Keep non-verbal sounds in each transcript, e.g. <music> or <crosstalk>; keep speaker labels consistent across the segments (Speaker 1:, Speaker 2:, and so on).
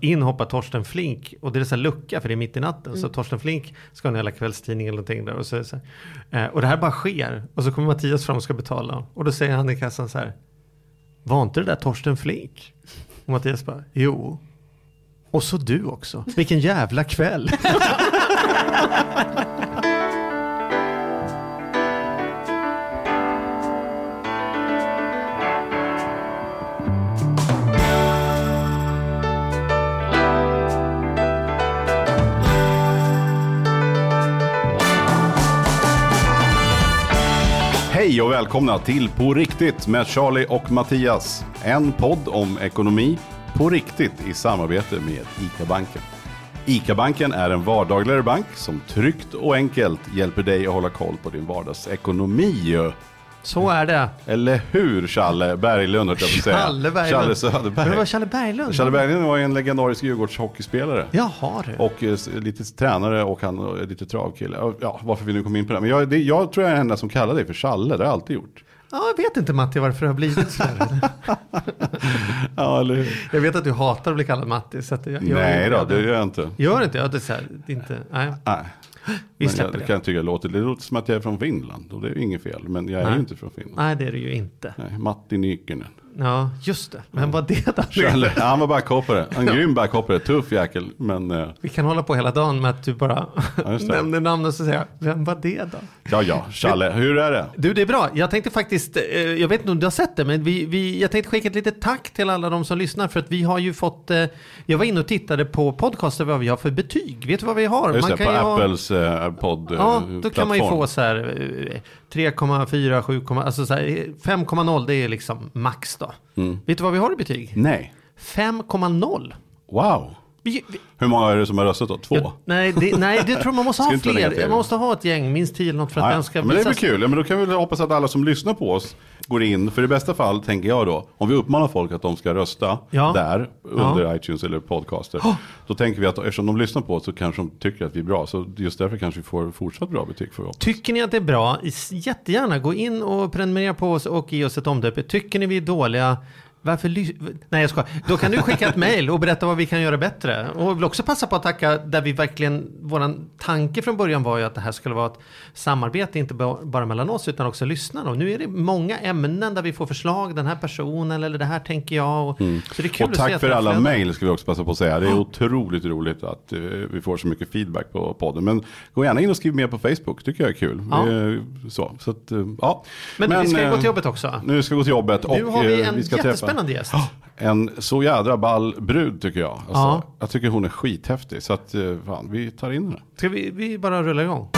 Speaker 1: In hoppar Torsten Flink och det är så här lucka för det är mitt i natten.
Speaker 2: Mm.
Speaker 1: Så Torsten Flink ska ha en jävla kvällstidning eller någonting där. Och, så, så eh, och det här bara sker. Och så kommer Mattias fram och ska betala. Och då säger han i kassan så här. Var inte det där Torsten Flink? Och Mattias bara, jo. Och så du också. Vilken jävla kväll. <laughs>
Speaker 2: Hej och välkomna till På riktigt med Charlie och Mattias. En podd om ekonomi på riktigt i samarbete med ICA-banken. ICA-banken är en vardagligare bank som tryggt och enkelt hjälper dig att hålla koll på din vardagsekonomi.
Speaker 1: Så är det.
Speaker 2: Eller hur, Challe Berglund, höll jag på att säga.
Speaker 1: Challe Berglund.
Speaker 2: Challe Söderberg.
Speaker 1: Det var Challe Berglund.
Speaker 2: Challe Berglund var ju en legendarisk Djurgårdshockeyspelare.
Speaker 1: Jaha du.
Speaker 2: Och eh, lite tränare och han är lite travkille. Och, Ja, varför vi nu kom in på det. Men jag, det, jag tror jag är den enda som kallar dig för Challe. Det har jag alltid gjort.
Speaker 1: Ja, jag vet inte Matti varför det har blivit så. <laughs>
Speaker 2: Ja, eller hur?
Speaker 1: Jag vet att du hatar att bli kallad Matti. Så att jag, jag
Speaker 2: Nej då, det gör jag inte.
Speaker 1: Gör inte jag? Det är så här, det är inte, nej.
Speaker 2: Nej.
Speaker 1: Vi släpper
Speaker 2: jag,
Speaker 1: det.
Speaker 2: kan jag tycka låter, det låter som att jag är från Finland. Och det är ju inget fel. Men jag är
Speaker 1: Nej.
Speaker 2: ju inte från Finland.
Speaker 1: Nej, det är det ju inte.
Speaker 2: Nej, Matti Nykänen.
Speaker 1: Ja, just det. Men vad det?
Speaker 2: Challe, ja, han var backhoppare. En grym backhoppare. Tuff jäkel. Men eh,
Speaker 1: Vi kan hålla på hela dagen med att du bara
Speaker 2: Ja,
Speaker 1: nämner namn och så säger vem var det då?
Speaker 2: ja, ja. Challe, hur är det?
Speaker 1: Du, det är bra. Jag tänkte faktiskt, eh, jag vet inte om du har sett det, men vi, vi, jag tänkte skicka ett litet tack till alla de som lyssnar för att vi har ju fått, eh, jag var inne och tittade på podcaster vad vi har för betyg. Vet du vad vi har?
Speaker 2: Just det,
Speaker 1: kan
Speaker 2: på
Speaker 1: ju ha-
Speaker 2: Apples eh, podd
Speaker 1: Ja,
Speaker 2: eh,
Speaker 1: då kan man ju få så här eh, 3,4, 7, alltså så här, eh, 5,0 det är liksom max då.
Speaker 2: Mm.
Speaker 1: Vet du vad vi har i betyg?
Speaker 2: Nej.
Speaker 1: 5,0
Speaker 2: Wow. Hur många är det som har röstat då? Två?
Speaker 1: jag, nej, det, nej, det tror jag man måste ha fler. Man måste ha ett gäng, minst 10 eller något för att
Speaker 2: Nej,
Speaker 1: den ska
Speaker 2: men det är väl kul. Ja, men då kan vi hoppas att alla som lyssnar på oss går in. För i bästa fall tänker jag då, om vi uppmanar folk att de ska rösta
Speaker 1: Ja.
Speaker 2: där under
Speaker 1: Ja.
Speaker 2: iTunes eller podcaster. Då tänker vi att eftersom de lyssnar på oss så kanske de tycker att vi är bra. Så just därför kanske vi får fortsatt bra betyg för oss.
Speaker 1: Tycker ni att det är bra, jättegärna gå in och prenumerera på oss och ge oss ett omdöme. Tycker ni vi är dåliga, varför Nej jag skojar. Då kan du skicka ett <laughs> mejl och berätta vad vi kan göra bättre. Och jag vill också passa på att tacka där vi verkligen, våran tanke från början var ju att det här skulle vara ett samarbete, inte ba- bara mellan oss utan också lyssnarna. Och nu är det många ämnen där vi får förslag, den här personen eller det här tänker jag. Och, Så det är kul
Speaker 2: Och
Speaker 1: att se
Speaker 2: tack
Speaker 1: att
Speaker 2: för alla mejl ska vi också passa på att säga. Det är otroligt roligt att eh, vi får så mycket feedback på podden. Men gå gärna in och skriv mer på Facebook, tycker jag är kul.
Speaker 1: Ja.
Speaker 2: Eh, Så, så att, eh, ja.
Speaker 1: Men, vi ska ju
Speaker 2: eh,
Speaker 1: gå till jobbet också.
Speaker 2: Nu ska vi gå till jobbet.
Speaker 1: Nu
Speaker 2: och,
Speaker 1: har vi
Speaker 2: eh,
Speaker 1: en
Speaker 2: ska
Speaker 1: jättespännande gäst.
Speaker 2: En så jädra ball brud tycker jag. Alltså,
Speaker 1: Ja.
Speaker 2: Jag tycker hon är skithäftig. Så att, eh, fan, vi tar in henne.
Speaker 1: Ska vi, vi bara rulla igång?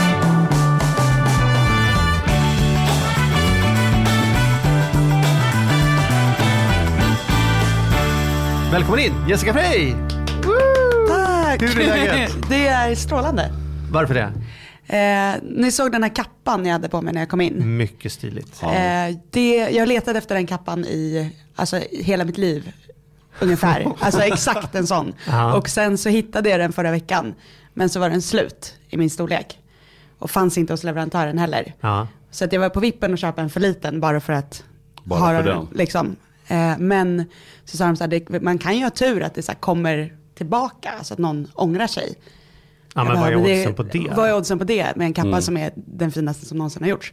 Speaker 1: Välkommen in, Jessica Frey!
Speaker 3: Tack!
Speaker 1: Hur är läget? <laughs>
Speaker 3: det är strålande.
Speaker 1: Varför det?
Speaker 3: Eh, ni såg den här kappan jag hade på mig när jag kom in.
Speaker 1: Mycket stiligt.
Speaker 3: Eh, det, jag letade efter den kappan i alltså, hela mitt liv. Ungefär. <laughs> Alltså exakt en sån. Och sen så hittade jag den förra veckan. Men så var den slut i min storlek. Och fanns inte hos leverantören heller. Så att jag var på vippen och köpa en för liten bara för att
Speaker 2: Bara
Speaker 3: ha
Speaker 2: för den.
Speaker 3: Liksom. Eh, men så sa de så här, det, man kan ju ha tur att det så här kommer tillbaka, så att någon ångrar sig.
Speaker 1: Ja, men
Speaker 3: Jag
Speaker 1: vad är oddsen på det?
Speaker 3: Vad är oddsen på det med en kappa
Speaker 2: Mm.
Speaker 3: som är den finaste som någonsin har gjorts?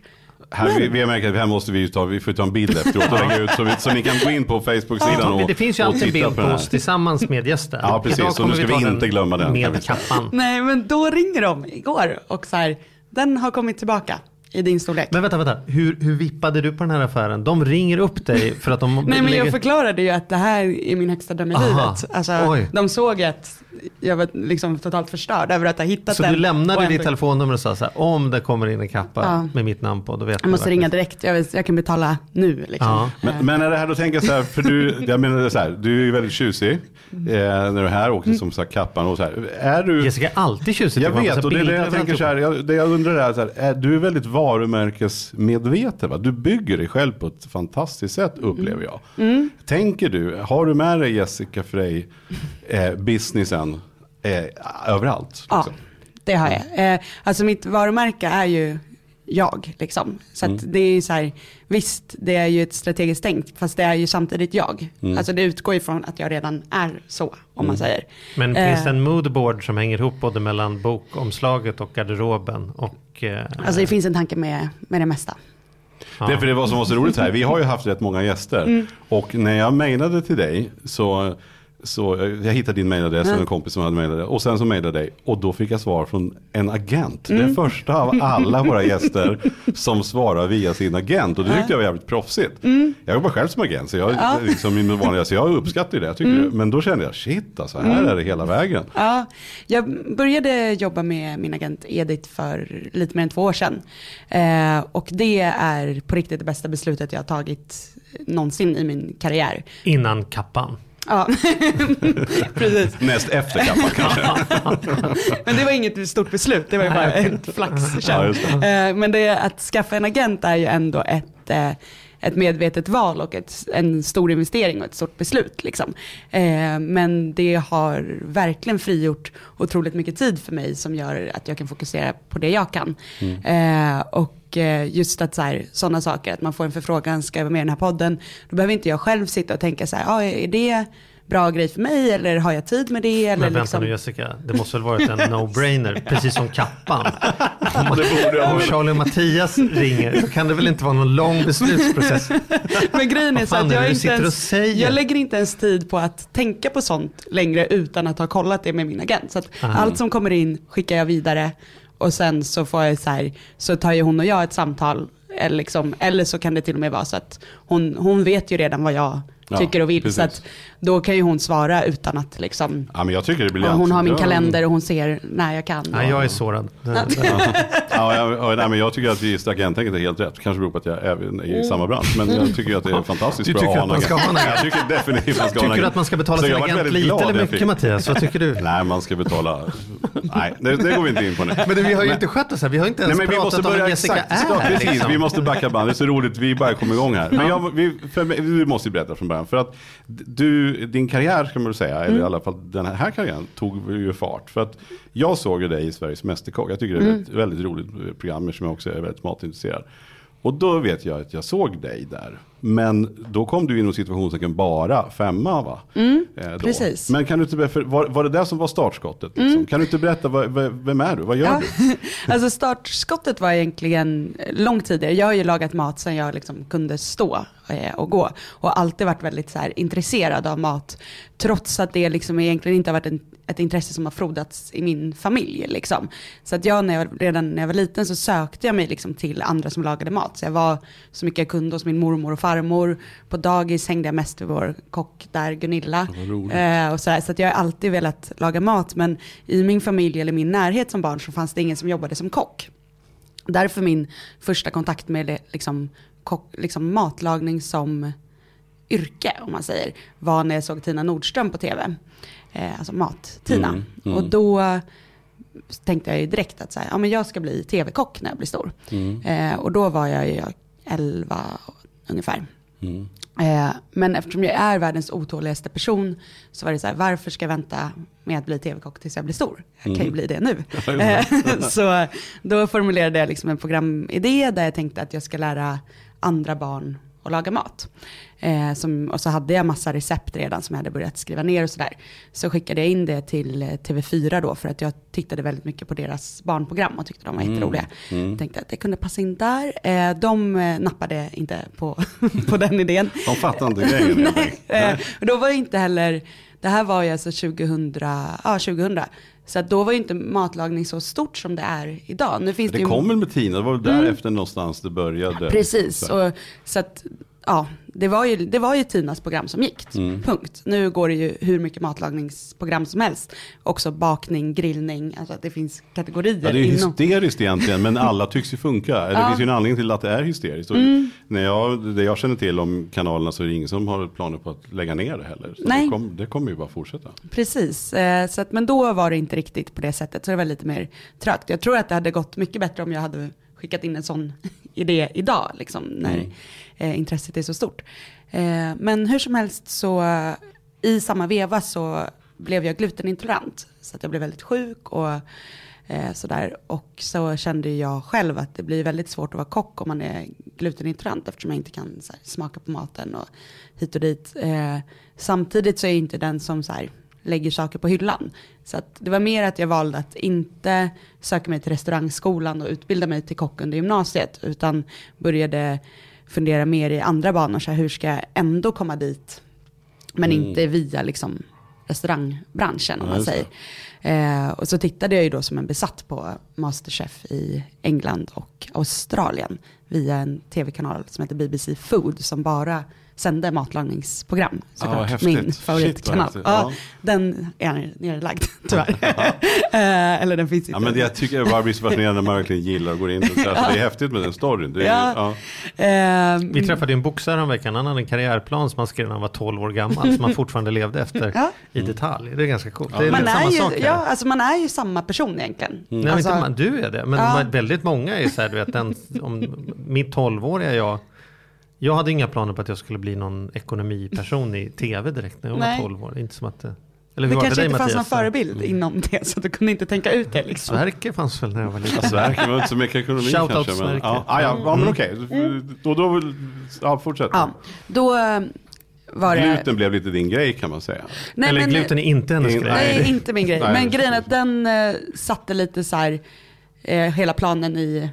Speaker 2: Här, vi, vi har märkt att här måste vi ju ta, vi får ta en bild efteråt och lägga ut så, vi, så ni kan gå in på Facebook-sidan och
Speaker 1: Det finns ju alltid en bild på oss tillsammans med gästen.
Speaker 2: Ja, precis. Så nu ska vi
Speaker 1: den
Speaker 2: inte glömma den, vi
Speaker 1: Med kappan.
Speaker 3: Nej, men då ringer de igår och så här, den har kommit tillbaka i din storlek.
Speaker 1: Men vänta, vänta. Hur, hur vippade du på den här affären? De ringer upp dig för att de... <laughs>
Speaker 3: Nej men
Speaker 1: lägger-
Speaker 3: jag förklarade ju att det här är min högsta dröm i
Speaker 1: Aha.
Speaker 3: livet. Alltså,
Speaker 1: Oj.
Speaker 3: de såg att jag var liksom totalt förstörd över att ha hittat
Speaker 1: Så
Speaker 3: den.
Speaker 1: du lämnade
Speaker 3: ändå-
Speaker 1: ditt telefonnummer och sa så här, om det kommer in en kappa
Speaker 3: Ja.
Speaker 1: med mitt namn på, då vet
Speaker 3: Jag måste ringa direkt, jag, vet, jag kan betala nu liksom.
Speaker 1: Ja.
Speaker 2: Men, men är det här, då tänker jag så här, för du, jag menar så här, du är ju väldigt tjusig eh, när du är här och liksom så här kappan och så här. Är du,
Speaker 1: Jessica är alltid tjusig.
Speaker 2: jag vet
Speaker 1: Så
Speaker 2: och det är det jag tänker så här, jag, det jag undrar är så här, är du väldigt varumärkesmedveten. Va? Du bygger dig själv på ett fantastiskt sätt
Speaker 3: Mm.
Speaker 2: upplever jag. Tänker du, har du med dig Jessica Frey eh, businessen eh, överallt?
Speaker 3: Ja,
Speaker 2: liksom?
Speaker 3: det har jag. Eh, alltså mitt varumärke är ju jag. Liksom. Så
Speaker 2: Mm.
Speaker 3: att det är ju så här, visst det är ju ett strategiskt tänkt, fast det är ju samtidigt jag.
Speaker 2: Mm.
Speaker 3: Alltså det utgår ju från att jag redan är så, om man säger.
Speaker 1: Men
Speaker 3: Eh.
Speaker 1: finns det en moodboard som hänger ihop både mellan bokomslaget och garderoben? Och, eh,
Speaker 3: Alltså det finns en tanke med, med det mesta.
Speaker 2: Det är för det var som var så roligt här. Vi har ju haft rätt många gäster.
Speaker 3: Mm.
Speaker 2: Och när jag mejlade till dig så, så jag hittade din mejladress och en kompis som hade mejlat det. Och sen så mejlade jag dig. Och då fick jag svar från en agent.
Speaker 3: Mm.
Speaker 2: Det första av alla våra gäster <laughs> som svarar via sin agent. Och det tyckte jag var jävligt proffsigt.
Speaker 3: Mm.
Speaker 2: Jag jobbar själv som agent. Så jag, liksom, min vanliga, så jag uppskattar det. Jag tycker
Speaker 3: Mm.
Speaker 2: det. Men då kände jag, shit alltså, här är det hela vägen.
Speaker 3: Ja, jag började jobba med min agent Edith för lite mer än två år sedan. Eh, och det är på riktigt det bästa beslutet jag har tagit någonsin i min karriär.
Speaker 1: Innan kappan.
Speaker 3: Ja, <laughs> precis.
Speaker 2: Näst efter kappan kanske. <laughs>
Speaker 3: Men det var inget stort beslut, det var ju bara ett flaxköp.
Speaker 2: Ja,
Speaker 3: Eh, Men det att skaffa en agent är ju ändå ett, eh, ett medvetet val och ett, en stor investering och ett stort beslut. Liksom. Eh, Men det har verkligen frigjort otroligt mycket tid för mig som gör att jag kan fokusera på det jag kan. Eh, Och eh, just att sådana saker, att man får en förfrågan, ska jag vara med i den här podden? Då behöver inte jag själv sitta och tänka så här, ah, är det bra grej för mig eller har jag tid med det? Eller
Speaker 1: Men vänta
Speaker 3: liksom...
Speaker 1: nu Jessica, det måste väl varit en no-brainer, precis som kappan.
Speaker 2: det borde jag
Speaker 1: Om
Speaker 2: väl.
Speaker 1: Charlie och Mattias ringer så kan det väl inte vara någon lång beslutsprocess.
Speaker 3: Men grejen är så att
Speaker 1: är
Speaker 3: jag,
Speaker 1: du
Speaker 3: inte ens, jag lägger inte ens tid på att tänka på sånt längre utan att ha kollat det med min agent. Så att allt som kommer in skickar jag vidare och sen så får jag så här, så tar ju hon och jag ett samtal. Eller, liksom, eller så kan det till och med vara så att hon, hon vet ju redan vad jag
Speaker 2: Ja,
Speaker 3: tycker och vill. Så att då kan ju hon svara utan att liksom,
Speaker 2: Ja, men jag tycker det briljant.
Speaker 3: hon har min kalender och hon ser när jag kan.
Speaker 1: Nej, jag är sårad.
Speaker 2: Ja, jag, ja, nej, men jag tycker att just agenttänket är helt rätt. Kanske beror på att jag är i samma bransch. Men jag tycker att det är <laughs> fantastiskt
Speaker 1: Du
Speaker 2: bra
Speaker 1: tycker
Speaker 2: ha
Speaker 1: att man ska ha en agent? <laughs>
Speaker 2: Jag tycker definitivt man ska ha en
Speaker 1: Tycker du att man ska betala sin agent lite eller mycket Mattias? Vad tycker du?
Speaker 2: Nej, man ska betala. Nej, det, det går vi inte in på nu.
Speaker 1: Men du, vi har ju inte skött oss här, vi har inte
Speaker 2: Nej,
Speaker 1: ens
Speaker 2: vi
Speaker 1: pratat
Speaker 2: måste
Speaker 1: om vem
Speaker 2: börja
Speaker 1: Jessica
Speaker 2: exakt.
Speaker 1: är.
Speaker 2: Precis,
Speaker 1: liksom.
Speaker 2: vi måste backa band. Det är så roligt, vi bara kom igång här. Men jag, vi, för du måste ju berätta från början. För att du, din karriär ska man säga, eller i alla fall den här karriären tog ju fart. För att jag såg ju dig i Sveriges Mästerkock. Jag tycker det är ett väldigt roligt program som jag också är väldigt matintresserad. Och då vet jag att jag såg dig där. Men då kom du inom situationstecken bara femma va? Eh, då.
Speaker 3: precis.
Speaker 2: Men kan du inte berätta, var, var det där som var startskottet? Liksom? Kan du inte berätta, vad, vem är du? Vad gör
Speaker 3: Ja.
Speaker 2: du? <laughs>
Speaker 3: Alltså startskottet var egentligen långt tidigare. Jag har ju lagat mat sedan jag liksom kunde stå eh, och gå. Och alltid varit väldigt så här, intresserad av mat. Trots att det liksom egentligen inte har varit en, ett intresse som har frodats i min familj. Liksom. Så att jag, när jag redan när jag var liten så sökte jag mig liksom till andra som lagade mat. Så jag var så mycket jag kunde hos min mormor och farmor. På dagis hängde jag mest med vår kock där, Gunilla. Eh, och så, här, så att jag har alltid velat laga mat. Men i min familj eller min närhet som barn så fanns det ingen som jobbade som kock. Därför min första kontakt med liksom, kock, liksom matlagning som yrke, om man säger, var när jag såg Tina Nordström på tv. Eh, alltså Mat-Tina.
Speaker 2: Mm, mm.
Speaker 3: Och då tänkte jag ju direkt att så här, ja, men jag ska bli tv-kock när jag blir stor.
Speaker 2: Mm.
Speaker 3: Eh, och då var jag ju 11 ungefär.
Speaker 2: Mm.
Speaker 3: Eh, men eftersom jag är världens otåligaste person så var det så här, varför ska jag vänta med att bli tv-kock tills jag blir stor? Jag kan ju bli det nu. <laughs> Eh, <laughs> så då formulerade jag liksom en programidé där jag tänkte att jag ska lära andra barn att laga mat. Eh, som, och så hade jag massa recept redan som jag hade börjat skriva ner och sådär. Så skickade jag in det till eh, TV4 då för att jag tittade väldigt mycket på deras barnprogram och tyckte de var jätteroliga.
Speaker 2: Mm.
Speaker 3: Tänkte att det kunde passa in där. Eh, de eh, nappade inte på, <laughs> på den idén.
Speaker 2: De fattar inte grejen. <laughs> helt enkelt.
Speaker 3: Eh, och då var det inte heller, det här var ju alltså 2000, ja 2000. Så då var ju inte matlagning så stort som det är idag. Nu finns det,
Speaker 2: Det
Speaker 3: ju,
Speaker 2: kom väl med Tina, det var väl därefter någonstans det började.
Speaker 3: Precis,
Speaker 2: Så.
Speaker 3: och, så att ja, det var, ju, det var ju Tinas program som gick.
Speaker 2: Mm.
Speaker 3: Punkt. Nu går det ju hur mycket matlagningsprogram som helst. Också bakning, grillning, alltså att det finns kategorier
Speaker 2: Ja, det är ju
Speaker 3: inom.
Speaker 2: hysteriskt egentligen, men alla tycks ju funka. Eller Det finns ju en anledning till att det är hysteriskt.
Speaker 3: Mm.
Speaker 2: när jag, det jag känner till om kanalerna så är det ingen som har planer på att lägga ner det heller. Så
Speaker 3: Nej.
Speaker 2: Det, kom, det kommer ju bara fortsätta.
Speaker 3: Precis, eh, så att, men då var det inte riktigt på det sättet. Så det var lite mer trögt. Jag tror att det hade gått mycket bättre om jag hade skickat in en sån <laughs> idé idag, liksom, när
Speaker 2: Mm
Speaker 3: eh, intresset är så stort. Eh, men hur som helst så i samma veva så blev jag glutenintolerant. Så att jag blev väldigt sjuk och eh, sådär. Och så kände jag själv att det blir väldigt svårt att vara kock om man är glutenintolerant eftersom jag inte kan så här, smaka på maten och hit och dit. Eh, samtidigt så är jag inte den som så här, lägger saker på hyllan. Så att det var mer att jag valde att inte söka mig till restaurangskolan och utbilda mig till kock under gymnasiet utan började fundera mer i andra banor. Så här, hur ska jag ändå komma dit men inte via liksom, restaurangbranschen om
Speaker 2: Ja,
Speaker 3: man säger. Eh, och så tittade jag ju då som en besatt på Masterchef i England och Australien via en tv-kanal som heter BBC Food som bara sände matlagningsprogram.
Speaker 2: Ja,
Speaker 3: Såklart,
Speaker 2: häftigt.
Speaker 3: min
Speaker 2: Shit,
Speaker 3: favoritkanal.
Speaker 2: häftigt.
Speaker 3: ja. Den är nerlagd <laughs> tyvärr. eh, eller den finns inte.
Speaker 2: Ja, men det, jag tycker jag bara blir så fascinerande när man verkligen gillar att gå in. Så alltså, det är häftigt med den storyn. Det är,
Speaker 3: Ja.
Speaker 2: ja.
Speaker 3: Eh,
Speaker 1: Vi träffade en boxare om veckan. Han hade en karriärplan som han skrev när han var 12 år gammal. som han fortfarande levde efter
Speaker 3: Ja.
Speaker 1: i detalj. Det är ganska coolt. Det är
Speaker 3: man, är ju, ja, alltså man är ju samma person egentligen.
Speaker 1: Nej, men
Speaker 3: Alltså,
Speaker 1: inte man, du är det. Men väldigt många är så här, du vet, den, om mitt 12-åriga jag. Jag hade inga planer på att jag skulle bli någon ekonomiperson i tv direkt när jag
Speaker 3: Nej.
Speaker 1: var 12 år. Inte som att det... Eller
Speaker 3: det
Speaker 1: det
Speaker 3: kanske
Speaker 1: dig
Speaker 3: inte fanns någon
Speaker 1: Mattias?
Speaker 3: förebild inom det så du kunde inte tänka ut det liksom.
Speaker 1: Sverker fanns väl när jag var liten.
Speaker 2: Sverker var inte så mycket ekonomi
Speaker 1: Shout out
Speaker 2: kanske. Men,
Speaker 1: Sverker.
Speaker 2: ja, ah, ja, ja, men okej. Då, då, vill- ja, fortsätt.
Speaker 3: Ja, då eh, var det...
Speaker 2: Gluten blev lite din grej kan man säga.
Speaker 3: Nej,
Speaker 1: Eller
Speaker 3: men-
Speaker 1: gluten är inte hennes
Speaker 2: In-
Speaker 1: grej.
Speaker 3: Nej,
Speaker 2: Nej.
Speaker 3: inte min grej.
Speaker 2: Nej,
Speaker 3: men
Speaker 2: det-
Speaker 3: grejen är att den eh, satte lite så här, eh, hela planen i,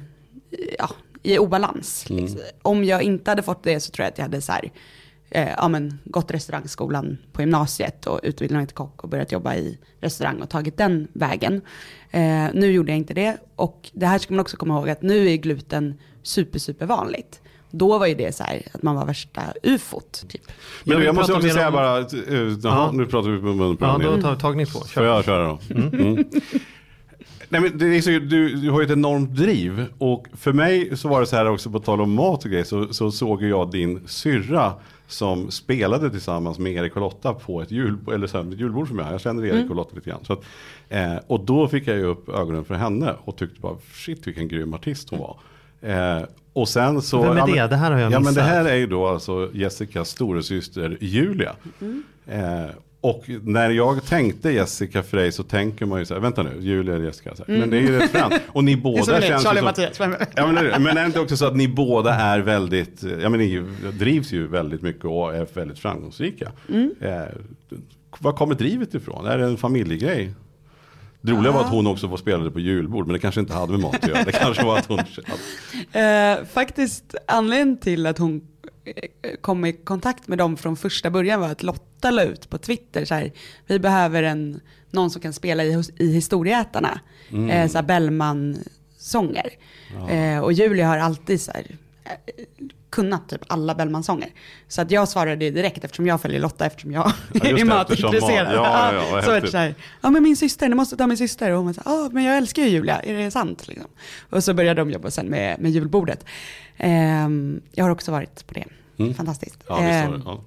Speaker 3: ja, i obalans.
Speaker 2: Mm.
Speaker 3: Liksom. Om jag inte hade fått det så tror jag att jag hade så här, eh, ja, men, gått restaurangskolan på gymnasiet och utbildat mig till kock och börjat jobba i restaurang och tagit den vägen. Eh, nu gjorde jag inte det och det här ska man också komma ihåg att nu är gluten super, super vanligt. Då var ju det så här att man var värsta ufot. Typ.
Speaker 2: Men
Speaker 1: Jag
Speaker 2: jag måste också säga
Speaker 1: om-
Speaker 2: bara, att, eh, jaha,
Speaker 1: Ja.
Speaker 2: nu pratar vi på munnen på
Speaker 1: Ja, då tar vi tagning två.
Speaker 2: Får
Speaker 1: Kör.
Speaker 2: jag köra då? Mm. Nej, men det är så, du, du har ju ett enormt driv och för mig så var det så här också på tal om mat och grejer så, så såg jag din syrra som spelade tillsammans med Erik och Lotta på ett, jul, eller så här, ett julbord som jag. Jag känner Erik och Lotta lite grann. Så att, eh, och då fick jag ju upp ögonen för henne och tyckte bara shit vilken grym artist hon var. Eh, och sen så...
Speaker 1: Vem är
Speaker 2: ja,
Speaker 1: det?
Speaker 2: men-
Speaker 1: Det här har jag
Speaker 2: Ja men det
Speaker 1: missat.
Speaker 2: här är ju då alltså Jessicas storasyster Julia.
Speaker 3: Mm.
Speaker 2: Eh, och när jag tänkte Jessica Frey så tänker man ju så här, vänta nu, Julia eller Jessica. Så här. Men det är ju rätt fränt. Och ni <laughs> båda känns ju
Speaker 3: Charlie
Speaker 2: som,
Speaker 3: Mattias.
Speaker 2: Ja, men, det är det. men är det inte också så att ni båda är väldigt, ja men ni drivs ju väldigt mycket och är väldigt framgångsrika.
Speaker 3: Mm.
Speaker 2: Eh, var kommer drivet ifrån? Är det en familjegrej? Det roliga var att hon också var spelade på julbord, men det kanske inte hade med mat att göra. Det kanske var att hon... <laughs>
Speaker 3: Eh, faktiskt anledningen till att hon kom i kontakt med dem från första början var att Lotta la ut på Twitter så här, vi behöver en, någon som kan spela i, i Historieätarna, eh, så här Bellman-sånger. Eh, och Julia har alltid så här, eh, kunnat typ alla Bellman-sånger. Så att jag svarade direkt eftersom jag följer Lotta eftersom jag <laughs>
Speaker 2: just
Speaker 3: är matintresserad.
Speaker 2: ja, ja, <laughs>
Speaker 3: så
Speaker 2: häftigt.
Speaker 3: så här, ja men min syster, ni måste ta min syster. Och hon här, ja men jag älskar ju Julia, är det sant? Liksom. Och så började de jobba sen med, med julbordet. Ehm, jag har också varit på det. Fantastiskt.
Speaker 2: Ja, visst var
Speaker 3: Ehm,
Speaker 2: det. Ja.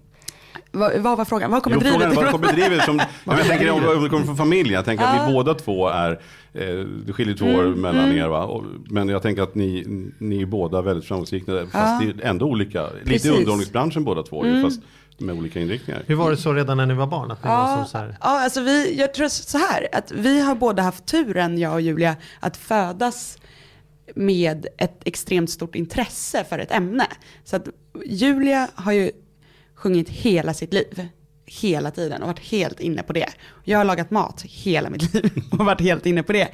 Speaker 3: vad, vad var frågan? Vad kommer
Speaker 2: Jo,
Speaker 3: drivet
Speaker 2: är, var
Speaker 3: ifrån?
Speaker 2: kommer drivet som, <laughs> jag tänker om det kommer från familjen, jag tänker att vi båda två är, eh, det skiljer två år
Speaker 3: Mm,
Speaker 2: mellan er va, men jag tänker att ni, ni är båda väldigt framgångsrika, fast det är ändå olika, lite
Speaker 3: Precis.
Speaker 2: i underhållningsbranschen båda två, ju, fast med olika inriktningar.
Speaker 1: Hur var det så redan när ni var barn? Att ni var som så här,
Speaker 3: Ja, alltså vi, jag tror så här, att vi har båda haft turen, jag och Julia, att födas med ett extremt stort intresse för ett ämne. Så att Julia har ju sjungit hela sitt liv, hela tiden och varit helt inne på det. Jag har lagat mat hela mitt <laughs> liv och varit helt inne på det.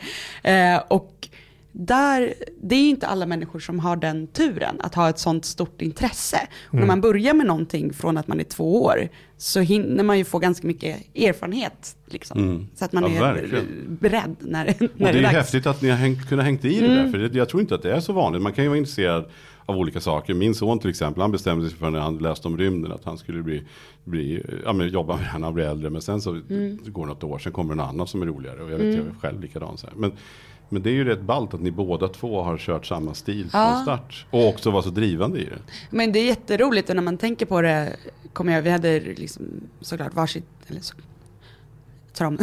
Speaker 3: Eh, och där, det är ju inte alla människor som har den turen att ha ett sånt stort intresse. Och när man börjar med någonting från att man är två år så hinner man ju få ganska mycket erfarenhet. Liksom,
Speaker 2: Mm.
Speaker 3: Så att man
Speaker 2: Ja,
Speaker 3: är
Speaker 2: verkligen.
Speaker 3: beredd när, när
Speaker 2: Och
Speaker 3: det
Speaker 2: det är
Speaker 3: är dags.
Speaker 2: häftigt att ni har hängt, kunnat hängt i det
Speaker 3: Mm.
Speaker 2: där, för det, jag tror inte att det är så vanligt. Man kan ju vara intresserad av olika saker. Min son till exempel, han bestämde sig för när han läste om rymden att han skulle bli, bli ja, men jobba med det när han blir äldre. Men sen så
Speaker 3: Mm.
Speaker 2: det går något år, sen kommer något annat som är roligare. Och jag vet, jag är själv likadan. Så här. Men, men det är ju rätt ballt att ni båda två har kört samma stil från
Speaker 3: Ja.
Speaker 2: start. Och också var så drivande i det.
Speaker 3: Men det är jätteroligt och när man tänker på det, kommer jag, vi hade liksom såklart varsitt, eller så. <laughs>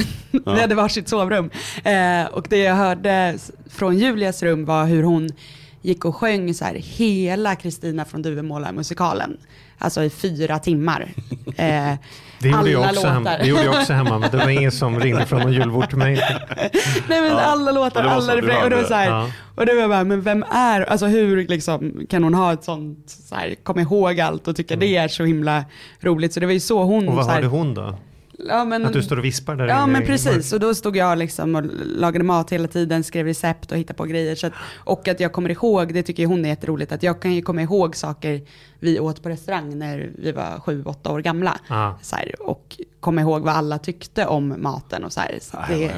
Speaker 2: Ja.
Speaker 3: vi hade varsitt sovrum. Eh, och det jag hörde från Julias rum var hur hon gick och sjöng så här hela Kristina från Duvemåla-musikalen. Alltså i fyra timmar. <laughs> Eh,
Speaker 1: Det gjorde, jag också
Speaker 3: låtar.
Speaker 1: hemma. det gjorde jag också hemma, men det var <laughs> ingen som ringde från någon julbord till mig. <laughs>
Speaker 3: Nej men alla låtar, alla refränger. Och det var så här,
Speaker 1: Ja.
Speaker 3: och det var bara, men vem är, alltså hur liksom, kan hon ha ett sånt, så här, komma ihåg allt och tycka det är så himla roligt. Så det var ju så hon,
Speaker 1: Mm. Och vad
Speaker 3: så här,
Speaker 1: hörde hon då?
Speaker 3: Ja, men,
Speaker 1: Att du står och vispar där
Speaker 3: Ja men precis, och då stod jag liksom och lagade mat hela tiden, skrev recept och hittade på grejer. Så att, och att jag kommer ihåg, det tycker hon är jätteroligt, att jag kan ju komma ihåg saker vi åt på restaurang när vi var sju, åtta år gamla.
Speaker 1: Ah.
Speaker 3: Så här, och komma ihåg vad alla tyckte om maten och så här. Så
Speaker 2: vad
Speaker 3: det,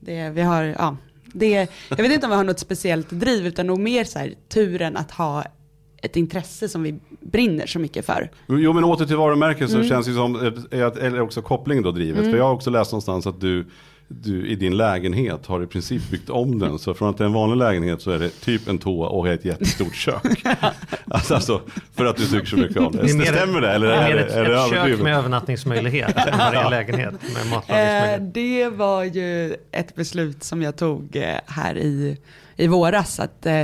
Speaker 3: det, vi har, ja, det, jag vet inte om vi har något speciellt driv, utan nog mer så här, turen att ha ett intresse som vi brinner så mycket för.
Speaker 2: Jo men åter till varumärket så
Speaker 3: Mm.
Speaker 2: känns det som, eh, att- eller också koppling då drivet. För jag har också läst någonstans att du, du i din lägenhet har i princip byggt om den. Så från att det är en vanlig lägenhet så är det typ en toa och ett jättestort kök. <laughs> alltså, alltså, för att du tycker så mycket om det.
Speaker 1: Det är mer-
Speaker 2: Stämmer det? Eller
Speaker 1: Det är
Speaker 2: är
Speaker 1: mer
Speaker 2: det,
Speaker 1: ett,
Speaker 2: är det
Speaker 1: ett kök med övernattningsmöjlighet än vad det är lägenhet med
Speaker 3: Eh,
Speaker 1: matlagningsmöjlighet.
Speaker 3: det var ju ett beslut som jag tog eh, här i, i våras. Att, eh,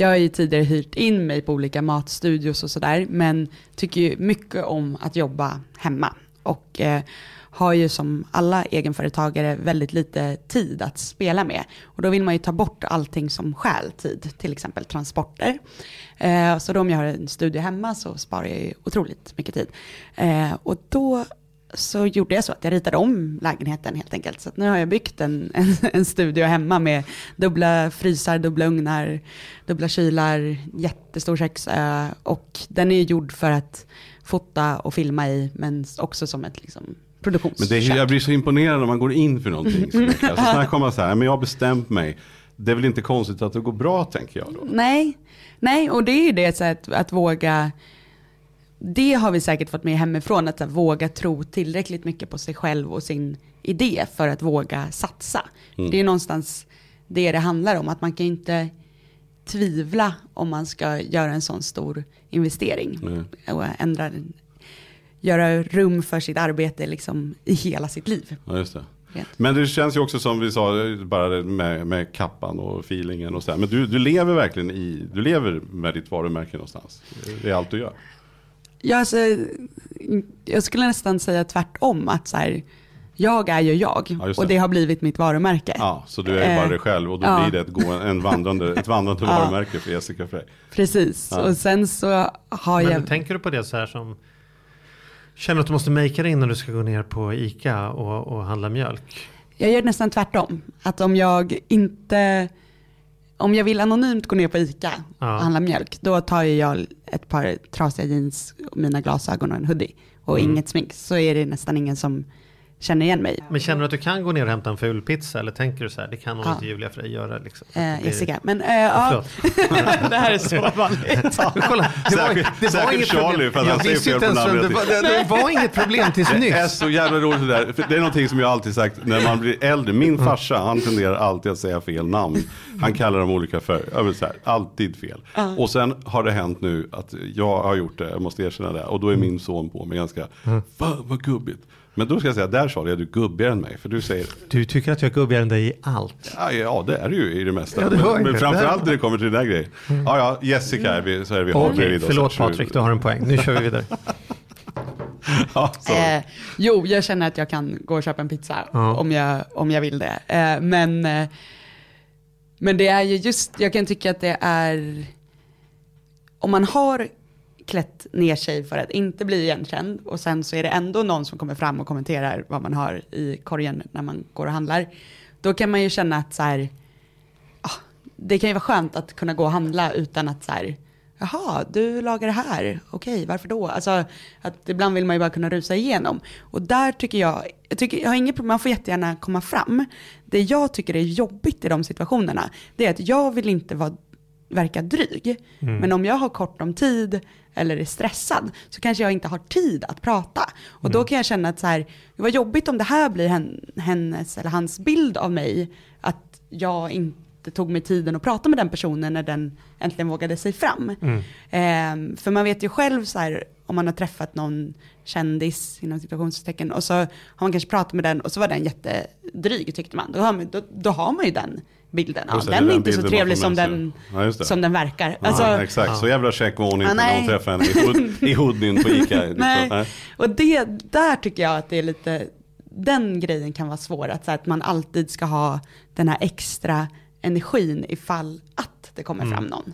Speaker 3: jag har ju tidigare hyrt in mig på olika matstudios och sådär. Men tycker ju mycket om att jobba hemma. Och eh, har ju som alla egenföretagare väldigt lite tid att spela med. Och då vill man ju ta bort allting som stjäl tid. Till exempel transporter. Eh, så då om jag har en studio hemma så sparar jag ju otroligt mycket tid. Eh, och då så gjorde jag så att jag ritade om lägenheten helt enkelt. Så nu har jag byggt en, <laughs> en, en studio hemma med dubbla frysar, dubbla ugnar, dubbla kylar, jättestor köksö. Och den är gjord för att fota och filma i, men också som ett liksom,
Speaker 2: Men
Speaker 3: produktionskök.
Speaker 2: det är, jag blir så imponerad när man går in för någonting. Så mycket. Alltså, så här kommer man så här, men jag har bestämt mig. Det är väl inte konstigt att det går bra tänker jag då.
Speaker 3: Nej, nej, och det är ju det så att, att våga, det har vi säkert fått med hemifrån, att, att våga tro tillräckligt mycket på sig själv och sin idé för att våga satsa.
Speaker 2: Mm.
Speaker 3: Det är någonstans det det handlar om, att man kan inte tvivla om man ska göra en sån stor investering
Speaker 2: Nej.
Speaker 3: och ändra, göra rum för sitt arbete liksom i hela sitt liv.
Speaker 2: Ja, just det. Men det känns ju också som vi sa, bara med, med kappan och feelingen och så här. Men du, du lever verkligen i, du lever med ditt varumärke någonstans. Det är allt du gör.
Speaker 3: Ja, alltså, jag skulle nästan säga tvärtom, att så här, jag är ju jag
Speaker 2: Ja, det.
Speaker 3: och det har blivit mitt varumärke.
Speaker 2: Ja, så du är ju bara
Speaker 3: Eh,
Speaker 2: dig själv och då
Speaker 3: ja.
Speaker 2: blir det ett, gå, en vandrande, ett vandrande <laughs>
Speaker 3: Ja.
Speaker 2: varumärke för Jessica Frey.
Speaker 3: Precis,
Speaker 2: Ja.
Speaker 3: och sen så har
Speaker 1: Men
Speaker 3: jag...
Speaker 1: tänker du på det så här som Känner du att du måste makea dig in när du ska gå ner på ICA och, och handla mjölk?
Speaker 3: Jag gör nästan tvärtom. Att om jag inte, om jag vill anonymt gå ner på ICA
Speaker 1: Ja.
Speaker 3: och handla mjölk, då tar jag ett par trasiga jeans, mina glasögon och en hoodie och
Speaker 1: Mm.
Speaker 3: inget smink. Så är det nästan ingen som känner igen mig.
Speaker 1: Men känner du att du kan gå ner och hämta en ful pizza eller tänker du så här, det kan nog
Speaker 3: Ja.
Speaker 1: inte Julia Frey göra liksom? Så
Speaker 3: Eh, Jessica, men eh, ja, <laughs> det här är så <laughs> vanligt.
Speaker 1: Men kolla, det var,
Speaker 2: Särskilt-
Speaker 1: det var inget
Speaker 2: Charlie,
Speaker 1: problem.
Speaker 2: för att han
Speaker 1: Jag
Speaker 2: säger
Speaker 1: visste
Speaker 2: fel
Speaker 1: inte ens
Speaker 2: på
Speaker 1: vem det
Speaker 2: namnet.
Speaker 1: var. Det, det var inget problem tills <laughs>
Speaker 2: Det är
Speaker 1: nyss.
Speaker 2: så jävla roligt det där. För det är någonting som jag alltid sagt när man blir äldre. Min farsa, han tenderar alltid att säga fel namn. Han kallar dem olika för, vill säga, alltid fel. Och sen har det hänt nu att jag har gjort det, jag måste erkänna det. Och då är min son på mig ganska, fan vad gubbigt. Men då ska jag säga, där Charlie är du gubbigare än mig. För du säger,
Speaker 1: Du tycker att jag är gubbigare än dig i allt.
Speaker 2: ja, ja det är du ju i det mesta.
Speaker 1: Ja, det
Speaker 2: men men
Speaker 1: jag.
Speaker 2: framförallt när det kommer till den där grejen. Ja, ja, Jessica är vi, så är vi har
Speaker 1: Okej,
Speaker 2: oss.
Speaker 1: förlåt
Speaker 2: Så-
Speaker 1: Patrik, du har en poäng. Nu kör vi vidare. <laughs>
Speaker 2: Ja.
Speaker 3: Eh, jo, jag känner att jag kan gå och köpa en pizza
Speaker 1: Ja.
Speaker 3: om, jag, om jag vill det. Eh, men, eh, men det är ju just, jag kan tycka att det är, om man har klätt ner sig för att inte bli igenkänd och sen så är det ändå någon som kommer fram och kommenterar vad man har i korgen när man går och handlar. Då kan man ju känna att så här, ah, det kan ju vara skönt att kunna gå och handla utan att så här, jaha, du lagar det här, okej, varför då? Alltså, att ibland vill man ju bara kunna rusa igenom. Och där tycker jag, jag, tycker, jag har inget problem, man får jättegärna komma fram. Det jag tycker är jobbigt i de situationerna, det är att jag vill inte vara, verka dryg. Men om jag har kort om tid eller är stressad så kanske jag inte har tid att prata. Och då kan jag känna att så här, det var jobbigt om det här blir hen, hennes eller hans bild av mig, att jag inte tog mig tiden att prata med den personen när den äntligen vågade sig fram. Ehm, för man vet ju själv så här, om man har träffat någon kändis inom situationstecken och så har man kanske pratat med den och så var den jättedryg tyckte man. Då har man, då, då har man ju den bilden. Ja, den är
Speaker 2: den
Speaker 3: inte så trevlig som den,
Speaker 2: Ja,
Speaker 3: som den verkar.
Speaker 2: Ja,
Speaker 3: Alltså,
Speaker 2: exakt, så jävla check var hon inte
Speaker 3: Ja,
Speaker 2: när hon träffade henne i, hood, i <laughs> hoodien på Ica. Liksom.
Speaker 3: Nej.
Speaker 2: Nej.
Speaker 3: Och det, där tycker jag att det är lite, den grejen kan vara svår, att, så att man alltid ska ha den här extra energin ifall att det kommer fram någon.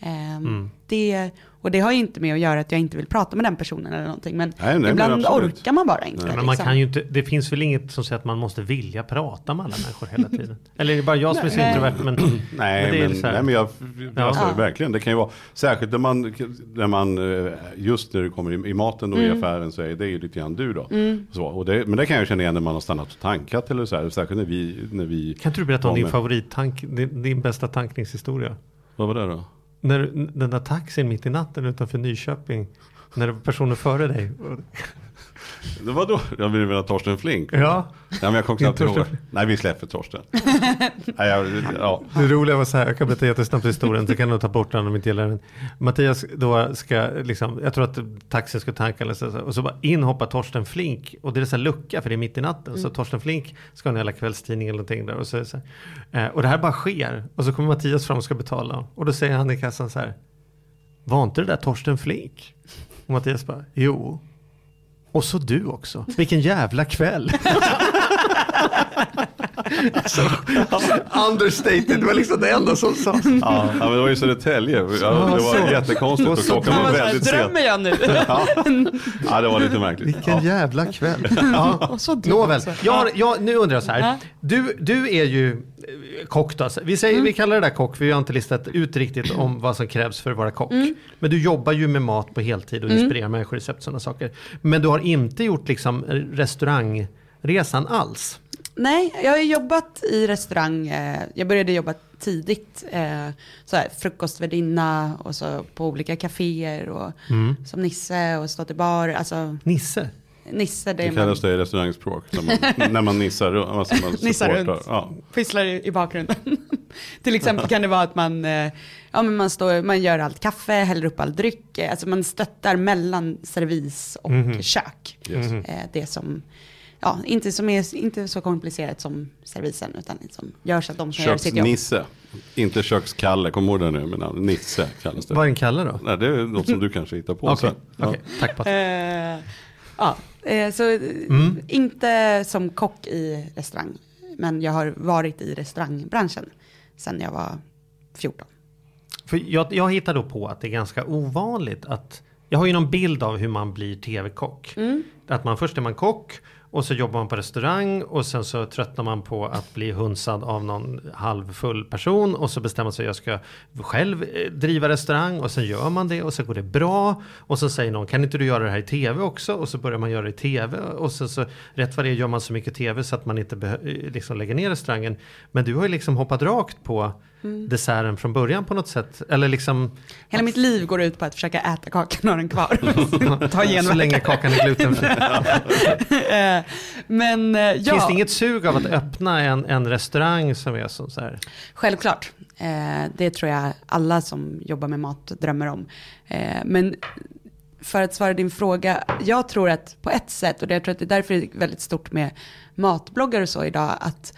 Speaker 3: Ehm, det, och det har ju inte med att göra att jag inte vill prata med den personen eller någonting, men
Speaker 2: Nej, nej, men
Speaker 3: ibland
Speaker 2: absolut.
Speaker 3: orkar man bara inte.
Speaker 2: Nej.
Speaker 1: Men man
Speaker 3: liksom.
Speaker 1: kan ju inte, det finns väl inget som säger att man måste vilja prata med alla människor hela tiden. <laughs> Eller är det bara jag som är så introvert? Men,
Speaker 2: Nej, <clears throat>
Speaker 1: men det är
Speaker 2: men,
Speaker 1: så här-
Speaker 2: nej, men jag, alltså,
Speaker 3: Ja.
Speaker 2: verkligen, det kan ju vara, särskilt när man, när man eh, just när du kommer i, i maten och i
Speaker 3: Mm.
Speaker 2: affären så är det ju lite grann du då. Så, och det, men det kan jag känna igen när man har stannat och tankat eller så här, särskilt när vi, när vi
Speaker 1: kan inte du berätta om din favorittank, din, din bästa tankningshistoria?
Speaker 2: Vad var det då?
Speaker 1: När den där taxin mitt i natten utanför Nyköping, när det var personer före dig.
Speaker 2: Det var då, jag ville väl ha Torsten Flink.
Speaker 1: Ja,
Speaker 2: Ja, men jag kommer knappt ihåg.
Speaker 1: Torsten.
Speaker 2: Nej, vi släpper Torsten. <laughs> Nej, jag, ja.
Speaker 1: det roliga var så här, jag kan berätta jättesnabbt historien, så kan du ta bort den om inte gillar den. Mattias då ska, liksom, jag tror att taxin ska tanka eller så, och så bara in hoppar Torsten Flink och det är så här lucka för det är mitt i natten. Så Torsten Flink ska ha en jävla kvällstidning eller någonting där och så, så här, eh, Och det här bara sker och så kommer Mattias fram och ska betala och då säger han i kassan så här, var inte det där Torsten Flink? Och Mattias bara, jo. Och så du också. Vilken jävla kväll. så, understated, det var liksom det enda som sades.
Speaker 2: Ja, men det var ju Södertälje. Ja, det var jättekonstigt och klockan var väldigt sen.
Speaker 3: drömmer jag nu? <laughs>
Speaker 2: Ja. ja, det var lite märkligt.
Speaker 1: Vilken
Speaker 2: Ja.
Speaker 1: jävla kväll. <laughs> Ja. Nåväl, jag, jag, nu undrar jag så här. Du, du är ju kock då. Vi, säger, vi kallar det där kock, för vi har inte listat ut riktigt om vad som krävs för att vara kock. Men du jobbar ju med mat på heltid och inspirerar människor recept och sådana saker. Men du har inte gjort liksom restaurangresan alls.
Speaker 3: Nej, jag har jobbat i restaurang. Eh, jag började jobba tidigt. Eh, så här, frukostvärdinna och så på olika kaféer och som Nisse och stått i bar. Alltså
Speaker 1: Nisse.
Speaker 3: Nisse, det
Speaker 2: Det
Speaker 3: är man
Speaker 2: kallas det i restaurangspråk. När man, <laughs> när man nissar. Alltså man <laughs>
Speaker 3: Nissar runt.
Speaker 2: Ja.
Speaker 3: pysslar i, i bakgrunden. <laughs> Till exempel kan det vara att man, eh, ja, men man, står, man gör allt kaffe, häller upp all dryck. eh, Alltså man stöttar mellan servis och kök.
Speaker 2: Yes.
Speaker 3: Eh, det som, ja, inte, som är, inte så komplicerat som servisen, utan som gör så att de som gör sitt jobb.
Speaker 2: Köksnisse. Inte kökskalle. Du ihåg det nu namn? Nisse kallas det.
Speaker 1: Vad är en kalle då?
Speaker 2: Nej, det är något som du kanske hittar på
Speaker 1: Okej.
Speaker 2: Ja.
Speaker 1: okej. tack Patrik.
Speaker 3: Eh, ja, så eh,
Speaker 1: Mm.
Speaker 3: inte som kock i restaurang, men jag har varit i restaurangbranschen sedan jag var 14.
Speaker 1: För jag, jag hittar då på att det är ganska ovanligt att jag har ju någon bild av hur man blir tv-kock. Att man först är man kock och så jobbar man på restaurang och sen så tröttnar man på att bli hunsad av någon halvfull person. Och så bestämmer man sig att jag ska själv eh, driva restaurang. Och sen gör man det och så går det bra. Och så säger någon kan inte du göra det här i tv också? Och så börjar man göra det i tv. Och sen så rätt vad det är gör man så mycket tv så att man inte eh, liksom lägger ner restaurangen. Men du har ju liksom hoppat rakt på desserten från början på något sätt eller liksom
Speaker 3: Hela mitt liv går ut på att försöka äta kakan och ha den kvar. <laughs> Ta
Speaker 1: så länge kakan är glutenfri. <laughs>
Speaker 3: Eh, Men eh, ja,
Speaker 1: Finns det inget sug av att öppna en, en restaurang som är som så här?
Speaker 3: självklart. Eh, Det tror jag alla som jobbar med mat drömmer om. Men för att svara din fråga, jag tror att på ett sätt, och jag tror att det är därför det är väldigt stort med matbloggar och så idag, att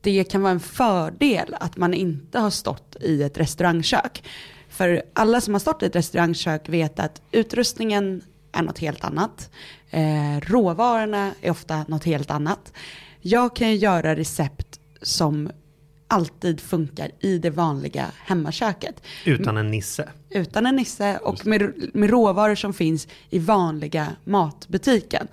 Speaker 3: det kan vara en fördel att man inte har stått i ett restaurangkök. För alla som har stått i ett restaurangkök vet att utrustningen är något helt annat. Eh, råvarorna är ofta något helt annat. Jag kan ju göra recept som alltid funkar i det vanliga hemmaköket.
Speaker 1: Utan en nisse.
Speaker 3: Utan en nisse och med, med råvaror som finns i vanliga matbutiken.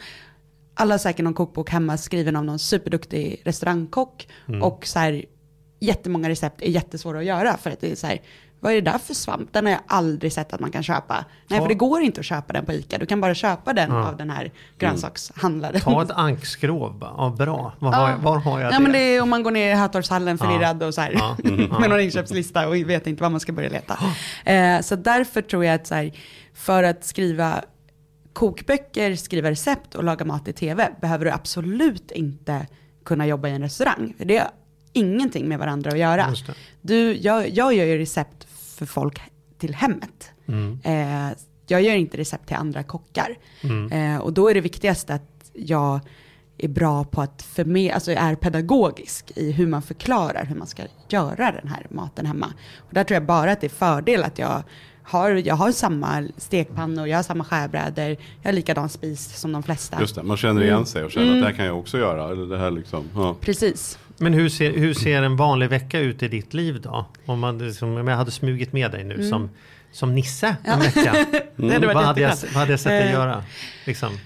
Speaker 3: Alla har säkert någon kokbok hemma skriven av någon superduktig restaurangkock. Och så här, jättemånga recept är jättesvåra att göra för att det är så här, vad är det där för svamp? Den har jag aldrig sett att man kan köpa. Nej,
Speaker 1: Ta-
Speaker 3: för det går inte att köpa den på ICA. Du kan bara köpa den
Speaker 1: Ja.
Speaker 3: av den här grönsakshandlaren.
Speaker 1: Ta ett ankskrov bara. Ja, bra. Var, har, jag, var har jag
Speaker 3: Ja,
Speaker 1: det?
Speaker 3: men det är om man går ner i Hötorgshallen förvirrad och så här,
Speaker 1: Ja. Mm. <laughs>
Speaker 3: med någon inköpslista och vet inte var man ska börja leta. <gasps> Eh, så därför tror jag att så här, för att skriva kokböcker, skriva recept och laga mat i tv behöver du absolut inte kunna jobba i en restaurang. För det har ingenting med varandra att göra. Du, jag, jag gör ju recept för folk till hemmet.
Speaker 1: Mm.
Speaker 3: Eh, jag gör inte recept till andra kockar. Eh, och då är det viktigaste att jag är bra på att förmedla, alltså är pedagogisk i hur man förklarar hur man ska göra den här maten hemma. Och där tror jag bara att det är fördel att jag har, jag har samma stekpannor, jag har samma skärbrädor, jag har likadan spis som de flesta.
Speaker 2: Just det, man känner igen sig och känner att det här kan jag också göra. Eller det här liksom, ja.
Speaker 3: Precis.
Speaker 1: Men hur ser, hur ser en vanlig vecka ut i ditt liv då? Om, man, liksom, om jag hade smugit med dig nu som, som Nisse en vecka. <laughs>
Speaker 3: Varit
Speaker 1: vad, hade jag, vad hade jag sett dig
Speaker 3: Eh,
Speaker 1: göra? Liksom,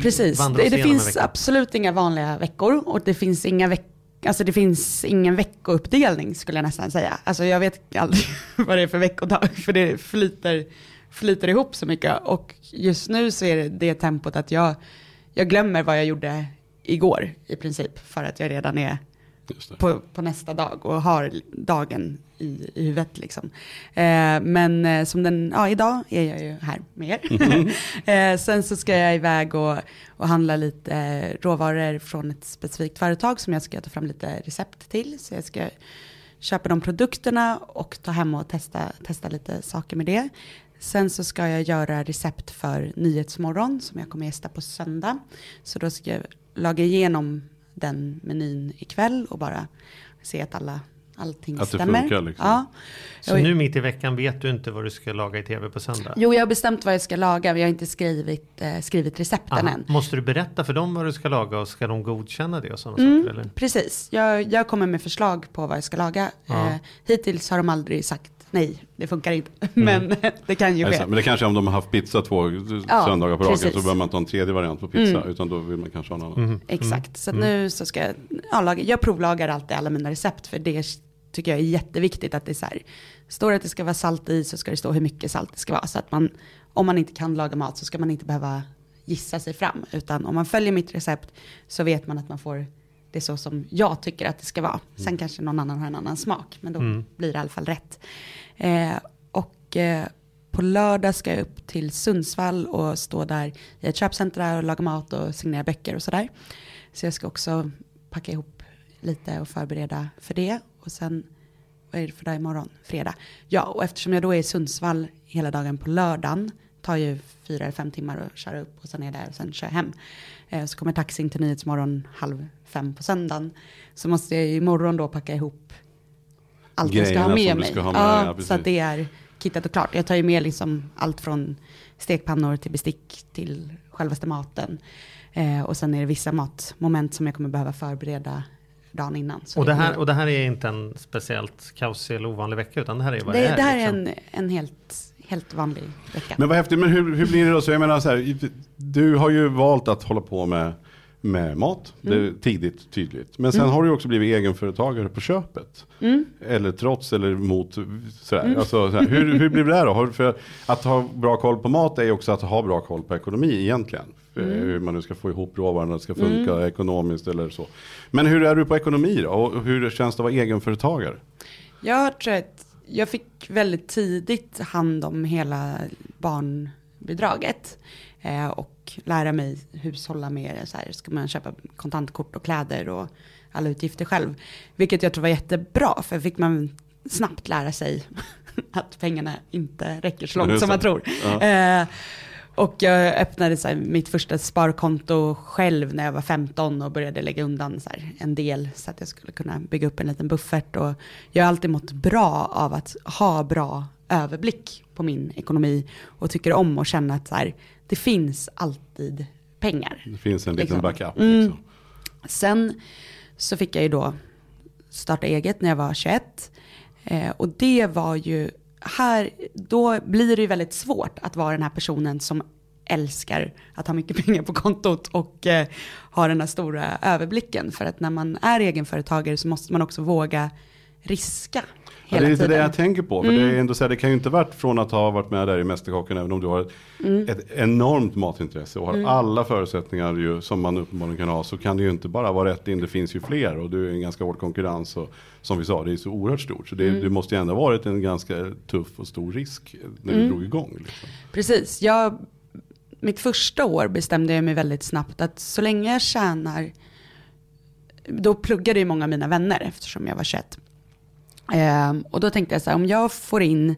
Speaker 3: Precis, det, det finns absolut inga vanliga veckor och det finns inga veck Alltså det finns ingen veckouppdelning skulle jag nästan säga. Alltså jag vet aldrig <laughs> vad det är för veckodag för det flyter, flyter ihop så mycket. Och just nu så är det det tempot att jag, jag glömmer vad jag gjorde igår i princip. För att jag redan är på, på nästa dag och har dagen i, i huvudet. Liksom. Eh, men eh, som den, ja idag är jag ju här med er. <laughs> eh, sen så ska jag iväg och, och handla lite eh, råvaror från ett specifikt företag som jag ska ta fram lite recept till. Så jag ska köpa de produkterna och ta hem och testa, testa lite saker med det. Sen så ska jag göra recept för Nyhetsmorgon som jag kommer gästa på söndag. Så då ska jag laga igenom den menyn ikväll och bara se att alla, allting
Speaker 2: Att det
Speaker 3: stämmer.
Speaker 2: funkar, liksom.
Speaker 3: Ja.
Speaker 1: så nu mitt i veckan vet du inte vad du ska laga i tv på söndag?
Speaker 3: Jo, jag har bestämt vad jag ska laga, men jag har inte skrivit, eh, skrivit recepten
Speaker 1: Aha.
Speaker 3: än.
Speaker 1: Måste du berätta för dem vad du ska laga och ska de godkänna det och sådana
Speaker 3: Mm.
Speaker 1: saker? Eller?
Speaker 3: Precis, jag, jag kommer med förslag på vad jag ska laga.
Speaker 1: Ja.
Speaker 3: Eh, hittills har de aldrig sagt nej, det funkar inte. <laughs>
Speaker 1: Mm.
Speaker 3: Men <laughs> det kan ju ske.
Speaker 2: Men det kanske är om de har haft pizza två
Speaker 3: Ja,
Speaker 2: söndagar på raken så behöver man inte ha en tredje variant på pizza.
Speaker 3: Mm.
Speaker 2: Utan då vill man kanske ha en annan.
Speaker 1: Mhm.
Speaker 3: Exakt, så att nu så ska jag, ja, laga, jag provlagar alltid alla mina recept för det tycker jag är jätteviktigt att det är så här, står det att det ska vara salt i så ska det stå hur mycket salt det ska vara. Så att man, om man inte kan laga mat så ska man inte behöva gissa sig fram. Utan om man följer mitt recept så vet man att man får det så som jag tycker att det ska vara. Sen kanske någon annan har en annan smak, men då
Speaker 1: Mm.
Speaker 3: blir det i alla fall rätt. Eh, och eh, på lördag ska jag upp till Sundsvall och stå där i ett köpcenter och laga mat och signera böcker och sådär. Så jag ska också packa ihop lite och förbereda för det. Och sen, vad är det för dag imorgon? Fredag. Ja, och eftersom jag då är i Sundsvall hela dagen på lördagen, tar ju fyra eller fem timmar att köra upp och sen är jag där och sen kör jag hem. Eh, så kommer taxin till Nyhetsmorgon halv fem på söndagen. Så måste jag imorgon då packa ihop allt jag ska ha med mig.
Speaker 2: ha med,
Speaker 3: ja,
Speaker 2: ja,
Speaker 3: så att det är kittat och klart. Jag tar ju med liksom allt från stekpannor till bestick till självaste maten. Eh, och sen är det vissa matmoment som jag kommer behöva förbereda dagen innan. Så
Speaker 1: Och det, här, och det här är inte en speciellt kaosig eller ovanlig vecka utan det här är vad
Speaker 3: det,
Speaker 1: det, är.
Speaker 3: det här
Speaker 1: liksom.
Speaker 3: är en, en helt, helt vanlig vecka.
Speaker 2: Men vad häftigt, men hur, hur blir det då? Så jag menar så här, du har ju valt att hålla på med, med mat. Det
Speaker 3: Mm.
Speaker 2: är tidigt, tydligt. Men sen har du också blivit egenföretagare på köpet.
Speaker 3: Mm.
Speaker 2: Eller trots eller mot. Sådär. Alltså, så här, hur, hur blir det där då? För att ha bra koll på mat är också att ha bra koll på ekonomi egentligen.
Speaker 3: Mm.
Speaker 2: Hur man nu ska få ihop råvarorna, det ska funka ekonomiskt eller så. Men hur är du på ekonomi då? Och hur känns det att vara egenföretagare?
Speaker 3: Jag tror att jag fick väldigt tidigt hand om hela barnbidraget. Eh, och lära mig hushålla med. Så här, ska man köpa kontantkort och kläder och alla utgifter själv. Vilket jag tror var jättebra. För fick man snabbt lära sig <laughs> att pengarna inte räcker så långt som man tror.
Speaker 2: Ja.
Speaker 3: Eh, och jag öppnade så här, mitt första sparkonto själv när jag var 15 och började lägga undan så här, en del så att jag skulle kunna bygga upp en liten buffert. Och jag har alltid mått bra av att ha bra överblick på min ekonomi och tycker om att känna att så här, det finns alltid pengar.
Speaker 2: Det finns en liten
Speaker 3: Liksom.
Speaker 2: backup.
Speaker 3: Mm.
Speaker 2: Liksom.
Speaker 3: Sen så fick jag ju då starta eget när jag var 21. Eh, och det var ju, här, då blir det ju väldigt svårt att vara den här personen som älskar att ha mycket <laughs> pengar på kontot och eh, ha den här stora överblicken. För att när man är egenföretagare så måste man också våga riska
Speaker 2: Ja, det är lite
Speaker 3: tiden.
Speaker 2: det jag tänker på. För det, är ändå så här, det kan ju inte varit från att ha varit med där i Mästerkocken, även om du har ett,
Speaker 3: Mm.
Speaker 2: ett enormt matintresse och har alla förutsättningar ju, som man uppenbarligen kan ha, så kan det ju inte bara vara rätt in, det finns ju fler och du är en ganska hård konkurrens och som vi sa, det är så oerhört stort. Så det,
Speaker 3: Mm.
Speaker 2: det måste ju ändå ha varit en ganska tuff och stor risk när
Speaker 3: Mm.
Speaker 2: du drog igång. Liksom.
Speaker 3: Precis, jag, mitt första år bestämde jag mig väldigt snabbt att så länge jag tjänar, då pluggade ju många av mina vänner eftersom jag var 21. Ehm, och då tänkte jag så här, om jag får in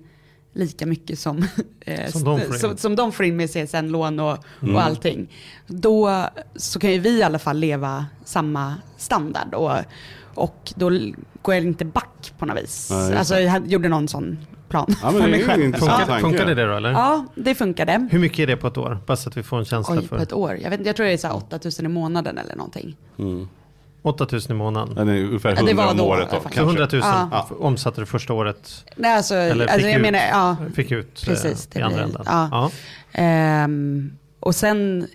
Speaker 3: lika mycket som, <laughs> eh,
Speaker 1: Som de får in.
Speaker 3: som, som de får in med CSN-lån och,
Speaker 2: Mm.
Speaker 3: och allting. Då så kan ju vi i alla fall leva samma standard och, och då går jag inte back på något vis.
Speaker 2: Just
Speaker 3: alltså jag gjorde någon sån plan
Speaker 2: Ja, men
Speaker 3: för
Speaker 2: det
Speaker 3: mig
Speaker 2: är
Speaker 1: Funkar, funkar det, då eller?
Speaker 3: Ja, det funkade.
Speaker 1: Hur mycket är det på ett år? Bara så att vi får en känsla
Speaker 3: Oj,
Speaker 1: för.
Speaker 3: på ett år. Jag, vet, jag tror det är så här 8000 i månaden eller någonting.
Speaker 2: Mm.
Speaker 1: 8000 i månaden.
Speaker 2: Den är ungefär
Speaker 3: Ja,
Speaker 2: 100
Speaker 3: det var
Speaker 2: om
Speaker 3: då,
Speaker 2: året då.
Speaker 1: Så 100 000
Speaker 3: Ja.
Speaker 1: omsatte du första året.
Speaker 3: Nej, alltså,
Speaker 1: Eller
Speaker 3: alltså
Speaker 1: fick
Speaker 3: jag
Speaker 1: ut.
Speaker 3: menar, ja.
Speaker 1: Fick ut eh,
Speaker 3: Precis, det
Speaker 1: i andra
Speaker 3: blir-
Speaker 1: änden.
Speaker 3: ja.
Speaker 1: Ja.
Speaker 3: Ehm, och sen,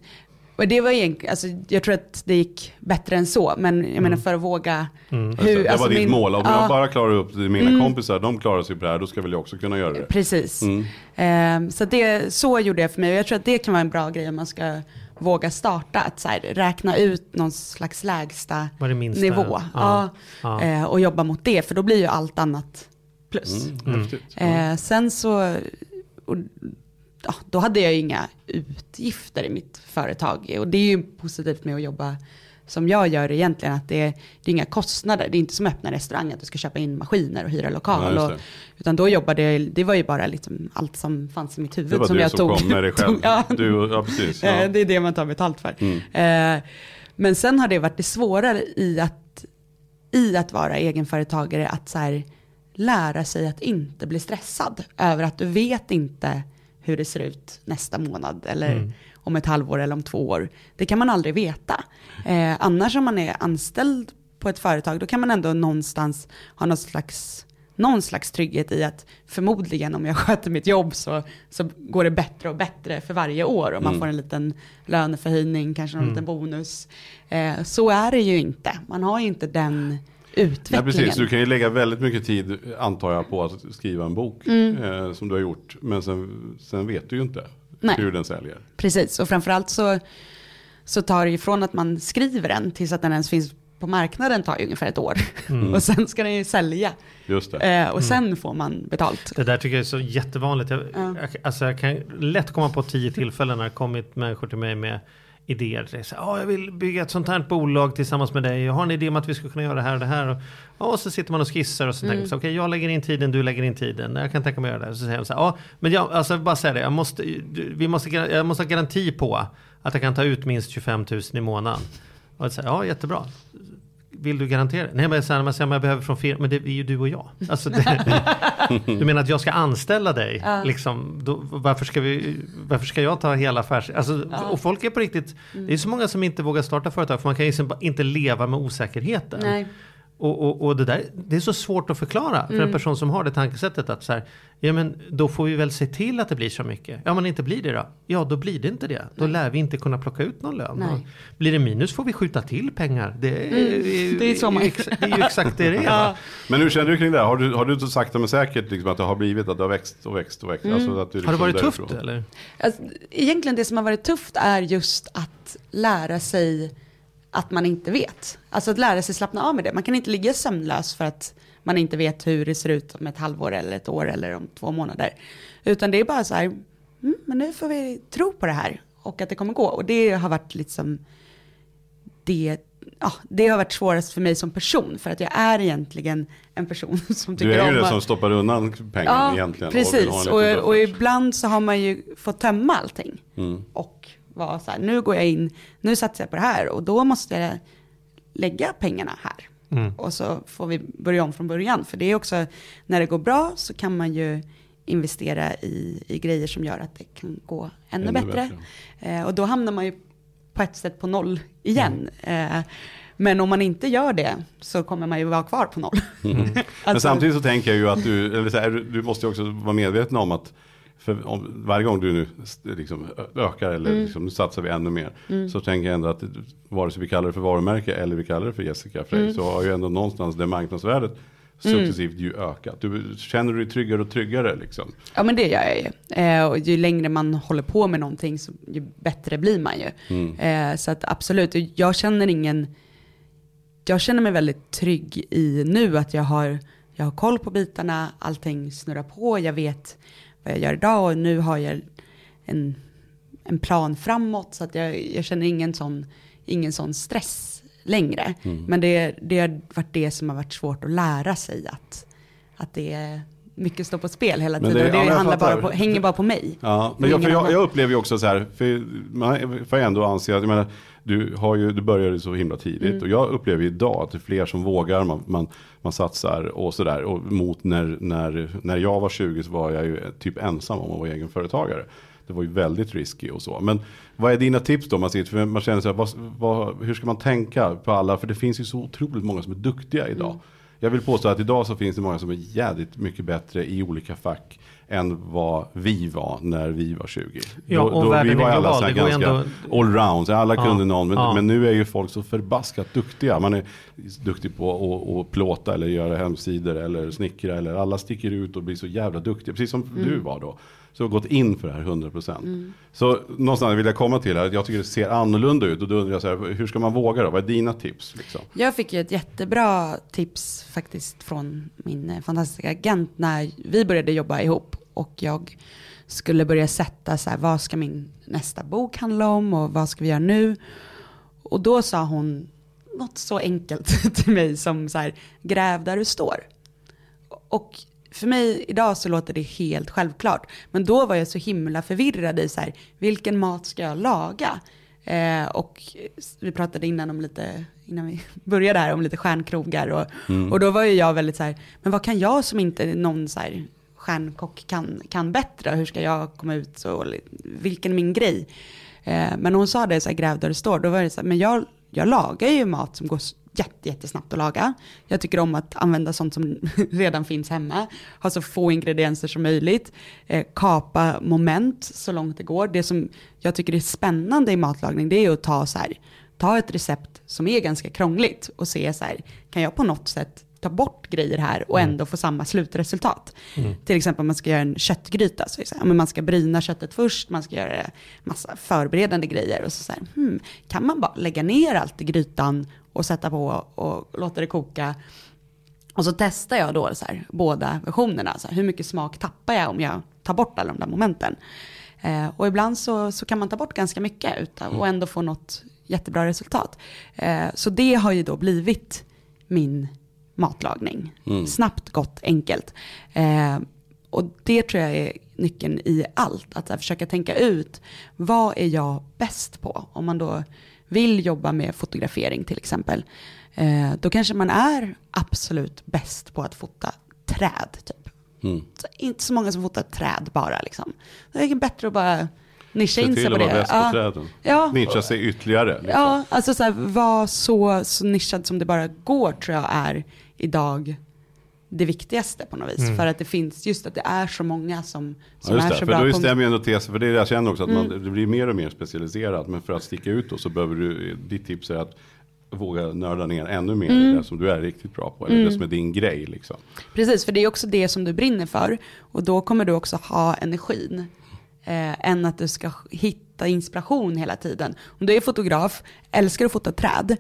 Speaker 3: och det var egentligen, alltså, jag tror att det gick bättre än så, men jag menar för att våga.
Speaker 1: Mm.
Speaker 2: Just det, det
Speaker 3: alltså
Speaker 2: var ditt
Speaker 3: min-
Speaker 2: mål. Om
Speaker 3: ja.
Speaker 2: jag bara klarar upp det, mina
Speaker 3: Mm.
Speaker 2: kompisar, de klarar sig på det här, då ska väl jag också kunna göra det.
Speaker 3: Precis.
Speaker 2: Mm.
Speaker 3: Ehm, så det, så gjorde jag för mig och jag tror att det kan vara en bra grej om man ska våga starta, att så här, räkna ut någon slags lägsta nivå
Speaker 1: Ja.
Speaker 3: ja.
Speaker 1: Ja.
Speaker 3: Eh, och jobba mot det, för då blir ju allt annat plus.
Speaker 2: Mm. Häftigt.
Speaker 3: Eh, sen så, och, ja, då hade jag ju inga utgifter i mitt företag. Och det är ju positivt med att jobba som jag gör egentligen, att det är, det är inga kostnader. Det är inte som att öppna restaurang, att du ska köpa in maskiner och hyra
Speaker 2: Ja,
Speaker 3: lokal.
Speaker 2: just
Speaker 3: och, utan då jobbade jag, det var ju bara liksom allt som fanns i mitt huvud
Speaker 2: Det var
Speaker 3: som
Speaker 2: du
Speaker 3: jag
Speaker 2: som
Speaker 3: tog.
Speaker 2: kom med dig <laughs> själv.
Speaker 3: tog- ja.
Speaker 2: Du, ja, precis. Ja.
Speaker 3: Eh, Det är det man tar betalt för.
Speaker 2: Mm.
Speaker 3: Eh, Men sen har det varit det svårare i att, i att vara egenföretagare, att så här, lära sig att inte bli stressad över att du vet inte hur det ser ut nästa månad eller
Speaker 1: Mm.
Speaker 3: Om ett halvår eller om två år. Det kan man aldrig veta. Eh, annars om man är anställd på ett företag, då kan man ändå någonstans ha någon slags någon slags trygghet i att förmodligen om jag <laughs> sköter mitt jobb så, så går det bättre och bättre för varje år och man
Speaker 2: Mm.
Speaker 3: får en liten löneförhöjning, kanske någon
Speaker 1: Mm.
Speaker 3: liten bonus. Eh, så är det ju inte. Man har ju inte den
Speaker 2: Nej,
Speaker 3: utvecklingen.
Speaker 2: precis. Du kan ju lägga väldigt mycket tid, antar jag, på att skriva en bok. Eh, som du har gjort. Men sen, sen vet du ju inte
Speaker 3: Nej.
Speaker 2: hur den säljer.
Speaker 3: Precis, och framförallt så, så tar det ju från att man skriver den tills att den ens finns på marknaden tar ju ungefär ett år.
Speaker 2: Mm. <laughs>
Speaker 3: Och sen ska den ju sälja.
Speaker 2: Just det.
Speaker 3: Eh, och sen får man betalt.
Speaker 1: Det där tycker jag är så jättevanligt. Jag,
Speaker 3: Ja.
Speaker 1: jag, alltså jag kan lätt komma på tio tillfällen när det kommit människor till mig med idéer. Så, här, "Ja, jag vill bygga ett sånt här bolag tillsammans med dig. Jag har en idé om att vi ska kunna göra det här och det här. Och, och så sitter man och skissar och så tänker man så, okej jag lägger in tiden, du lägger in tiden. Jag kan tänka mig att göra det. Så säger jag så här, ja, men jag, alltså bara säga det, jag måste, vi måste, jag måste ha garanti på att jag kan ta ut minst 25 000 i månaden. Och jag säger, ja jättebra. Vill du garantera? Nej men här, man säger, men jag behöver från firman. Men det är ju du och jag. Alltså, det, <laughs> du menar att jag ska anställa dig?
Speaker 3: Ja.
Speaker 1: Liksom, då, varför, ska vi, varför ska jag ta hela affärs... Alltså, Och folk är på riktigt... Det är så många som inte vågar starta företag för man kan ju inte leva med osäkerheten.
Speaker 3: Nej.
Speaker 1: Och, och, och det där, det är så svårt att förklara för
Speaker 3: Mm.
Speaker 1: en person som har det tankesättet att så här, ja men då får vi väl se till att det blir så mycket. Ja men inte blir det då? Ja då blir det inte det. Då lär vi inte kunna plocka ut någon lön.
Speaker 3: Nej.
Speaker 1: Blir det minus får vi skjuta till pengar. Det är,
Speaker 3: Mm, det är så man-
Speaker 1: ex- det är ju exakt det det är. <laughs> va?
Speaker 2: Men hur känner du kring det? Har du, har du så sakta men säkert liksom att det har blivit att det har växt och växt och växt?
Speaker 3: Mm.
Speaker 2: Alltså att du
Speaker 1: Har det
Speaker 2: liksom
Speaker 1: varit
Speaker 2: därifrån-
Speaker 1: tufft eller?
Speaker 3: Alltså, egentligen det som har varit tufft är just att lära sig att man inte vet. Alltså att lära sig slappna av med det. Man kan inte ligga sömnlös för att man inte vet hur det ser ut om ett halvår eller ett år eller om två månader. Utan det är bara så här, mm, men nu får vi tro på det här och att det kommer gå. Och det har varit liksom det, ja, det har varit svårast för mig som person för att jag är egentligen en person <laughs> som tycker
Speaker 2: Du är ju
Speaker 3: om
Speaker 2: den
Speaker 3: att-
Speaker 2: som stoppar undan pengar
Speaker 3: Ja,
Speaker 2: egentligen. och
Speaker 3: precis. Och,
Speaker 2: buffert.
Speaker 3: och ibland så har man ju fått tömma allting.
Speaker 2: Mm.
Speaker 3: Och vara så här, nu går jag in, nu satsar jag på det här och då måste jag lägga pengarna här.
Speaker 1: Mm.
Speaker 3: Och så får vi börja om från början. För det är också, när det går bra så kan man ju investera i, i grejer som gör att det kan gå ännu,
Speaker 2: Ännu
Speaker 3: bättre.
Speaker 2: bättre.
Speaker 3: Eh, och då hamnar man ju på ett sätt på noll igen. Eh, men om man inte gör det så kommer man ju vara kvar på noll. <laughs>
Speaker 2: Men
Speaker 3: Alltså-
Speaker 2: samtidigt så tänker jag ju att du, eller så här, du- måste ju också vara medveten om att för om, varje gång du nu liksom ökar eller
Speaker 3: Mm.
Speaker 2: liksom, nu satsar vi ännu mer. Så tänker jag ändå att vare sig vi kallar det för varumärke eller vi kallar det för Jessica Frey
Speaker 3: Mm.
Speaker 2: så har ju ändå någonstans det marknadsvärdet successivt ju ökat. Du, känner du dig tryggare och tryggare liksom?
Speaker 3: Ja men det gör jag ju. Eh, och ju längre man håller på med någonting så ju bättre blir man ju.
Speaker 2: Mm.
Speaker 3: Eh, så att absolut, jag känner ingen, jag känner mig väldigt trygg i nu att jag har, jag har koll på bitarna, allting snurrar på, jag vet vad jag gör idag och nu har jag en, en plan framåt så att jag, jag känner ingen sån, ingen sån stress längre. Men det, det har varit det som har varit svårt att lära sig att, att det är mycket står på spel hela
Speaker 2: Men
Speaker 3: tiden.
Speaker 2: det-
Speaker 3: och det
Speaker 2: ja, men
Speaker 3: handlar bara på, hänger bara på mig.
Speaker 2: Ja,
Speaker 3: Det
Speaker 2: men jag, jag, jag upplever ju också så här, för man får ändå anse att, jag menar, du, har ju, du började så himla tidigt
Speaker 3: Mm.
Speaker 2: och jag upplever idag att det är fler som vågar, man, man, man satsar och sådär. Och mot när, när, när jag var 20 så var jag ju typ ensam om att vara egenföretagare. Det var ju väldigt risky och så. Men vad är dina tips då? Man, sitter, för man känner så här, vad, vad, hur ska man tänka på alla? För det finns ju så otroligt många som är duktiga idag.
Speaker 3: Mm.
Speaker 2: Jag vill påstå att idag så finns det många som är jävligt mycket bättre i olika fack än vad vi var när vi var 20.
Speaker 1: Ja, och världen
Speaker 2: vi var
Speaker 1: är
Speaker 2: alla
Speaker 1: global.
Speaker 2: så här ganska
Speaker 1: ändå-
Speaker 2: allround, alla
Speaker 1: Ja,
Speaker 2: kunde någon. Men,
Speaker 1: ja.
Speaker 2: men nu är ju folk så förbaskat duktiga. Man är duktig på att, att plåta eller göra hemsidor eller snickra. Eller alla sticker ut och blir så jävla duktiga. Precis som
Speaker 3: Mm.
Speaker 2: du var då. Så har gått in för det här 100%. Så någonstans vill jag komma till här, att jag tycker det ser annorlunda ut. Och då undrar jag så här, hur ska man våga då? Vad är dina tips? Liksom?
Speaker 3: Jag fick ju ett jättebra tips faktiskt från min eh, fantastiska agent när vi började jobba ihop och jag skulle börja sätta så här, vad ska min nästa bok handla om och vad ska vi göra nu? Och då sa hon något så enkelt <laughs> till mig som så här, gräv där du står. Och för mig idag så låter det helt självklart. Men då var jag så himla förvirrad i så här, vilken mat ska jag laga? Eh, och vi pratade innan om lite, innan vi <laughs> började här, om lite stjärnkrogar. Och, och då var ju jag väldigt så här, men vad kan jag som inte någon så här stjärnkock kan, kan bättre? Hur ska jag komma ut? Så, vilken är min grej? Eh, men hon sa det så här, gräv där du står. Då var det så här, men jag, jag lagar ju mat som går jätte, jättesnabbt att laga. Jag tycker om att använda sånt som <laughs> redan finns hemma. Ha så få ingredienser som möjligt. Eh, kapa moment så långt det går. Det som jag tycker är spännande i matlagning det är att ta så här, ta ett recept som är ganska krångligt och se så här, kan jag på något sätt ta bort grejer här och ändå få samma slutresultat. Till exempel om man ska göra en köttgryta, så så här, man ska bryna köttet först, man ska göra massa förberedande grejer och så, så här, hmm, kan man bara lägga ner allt i grytan och sätta på och låta det koka. Och så testar jag då så här, båda versionerna, så här, hur mycket smak tappar jag om jag tar bort alla de där momenten. Eh, och ibland så, så kan man ta bort ganska mycket utan, och ändå få något jättebra resultat. Eh, så det har ju då blivit min matlagning. Snabbt, gott, enkelt. Eh, och det tror jag är nyckeln i allt. Att här, försöka tänka ut vad är jag bäst på? Om man då vill jobba med fotografering till exempel. Eh, då kanske man är absolut bäst på att fota träd. Typ.
Speaker 2: Mm.
Speaker 3: Så inte så många som fotar träd bara. Liksom. Det är bättre att bara nischa in sig
Speaker 2: till
Speaker 3: på
Speaker 2: att
Speaker 3: det.
Speaker 2: vara bäst
Speaker 3: Ja.
Speaker 2: träden.
Speaker 3: Ja.
Speaker 2: Nischa sig ytterligare. Liksom.
Speaker 3: Ja, alltså så här, vara så, så nischad som det bara går tror jag är idag det viktigaste på något vis. För att det finns, just att det är så många som,
Speaker 2: Ja,
Speaker 3: som
Speaker 2: just
Speaker 3: är
Speaker 2: det,
Speaker 3: så
Speaker 2: för
Speaker 3: bra
Speaker 2: då.
Speaker 3: Mm.
Speaker 2: stämmer ju ändå tesen, för det är det jag känner också, att man, det blir mer och mer specialiserat. Men för att sticka ut då så behöver du, ditt tips är att våga nörda ner ännu mer
Speaker 3: Mm.
Speaker 2: i det som du är riktigt bra på. Eller det som är din grej liksom.
Speaker 3: Precis, för det är också det som du brinner för. Och då kommer du också ha energin. Eh, än att du ska hitta inspiration hela tiden. Om du är fotograf, älskar att fota träd.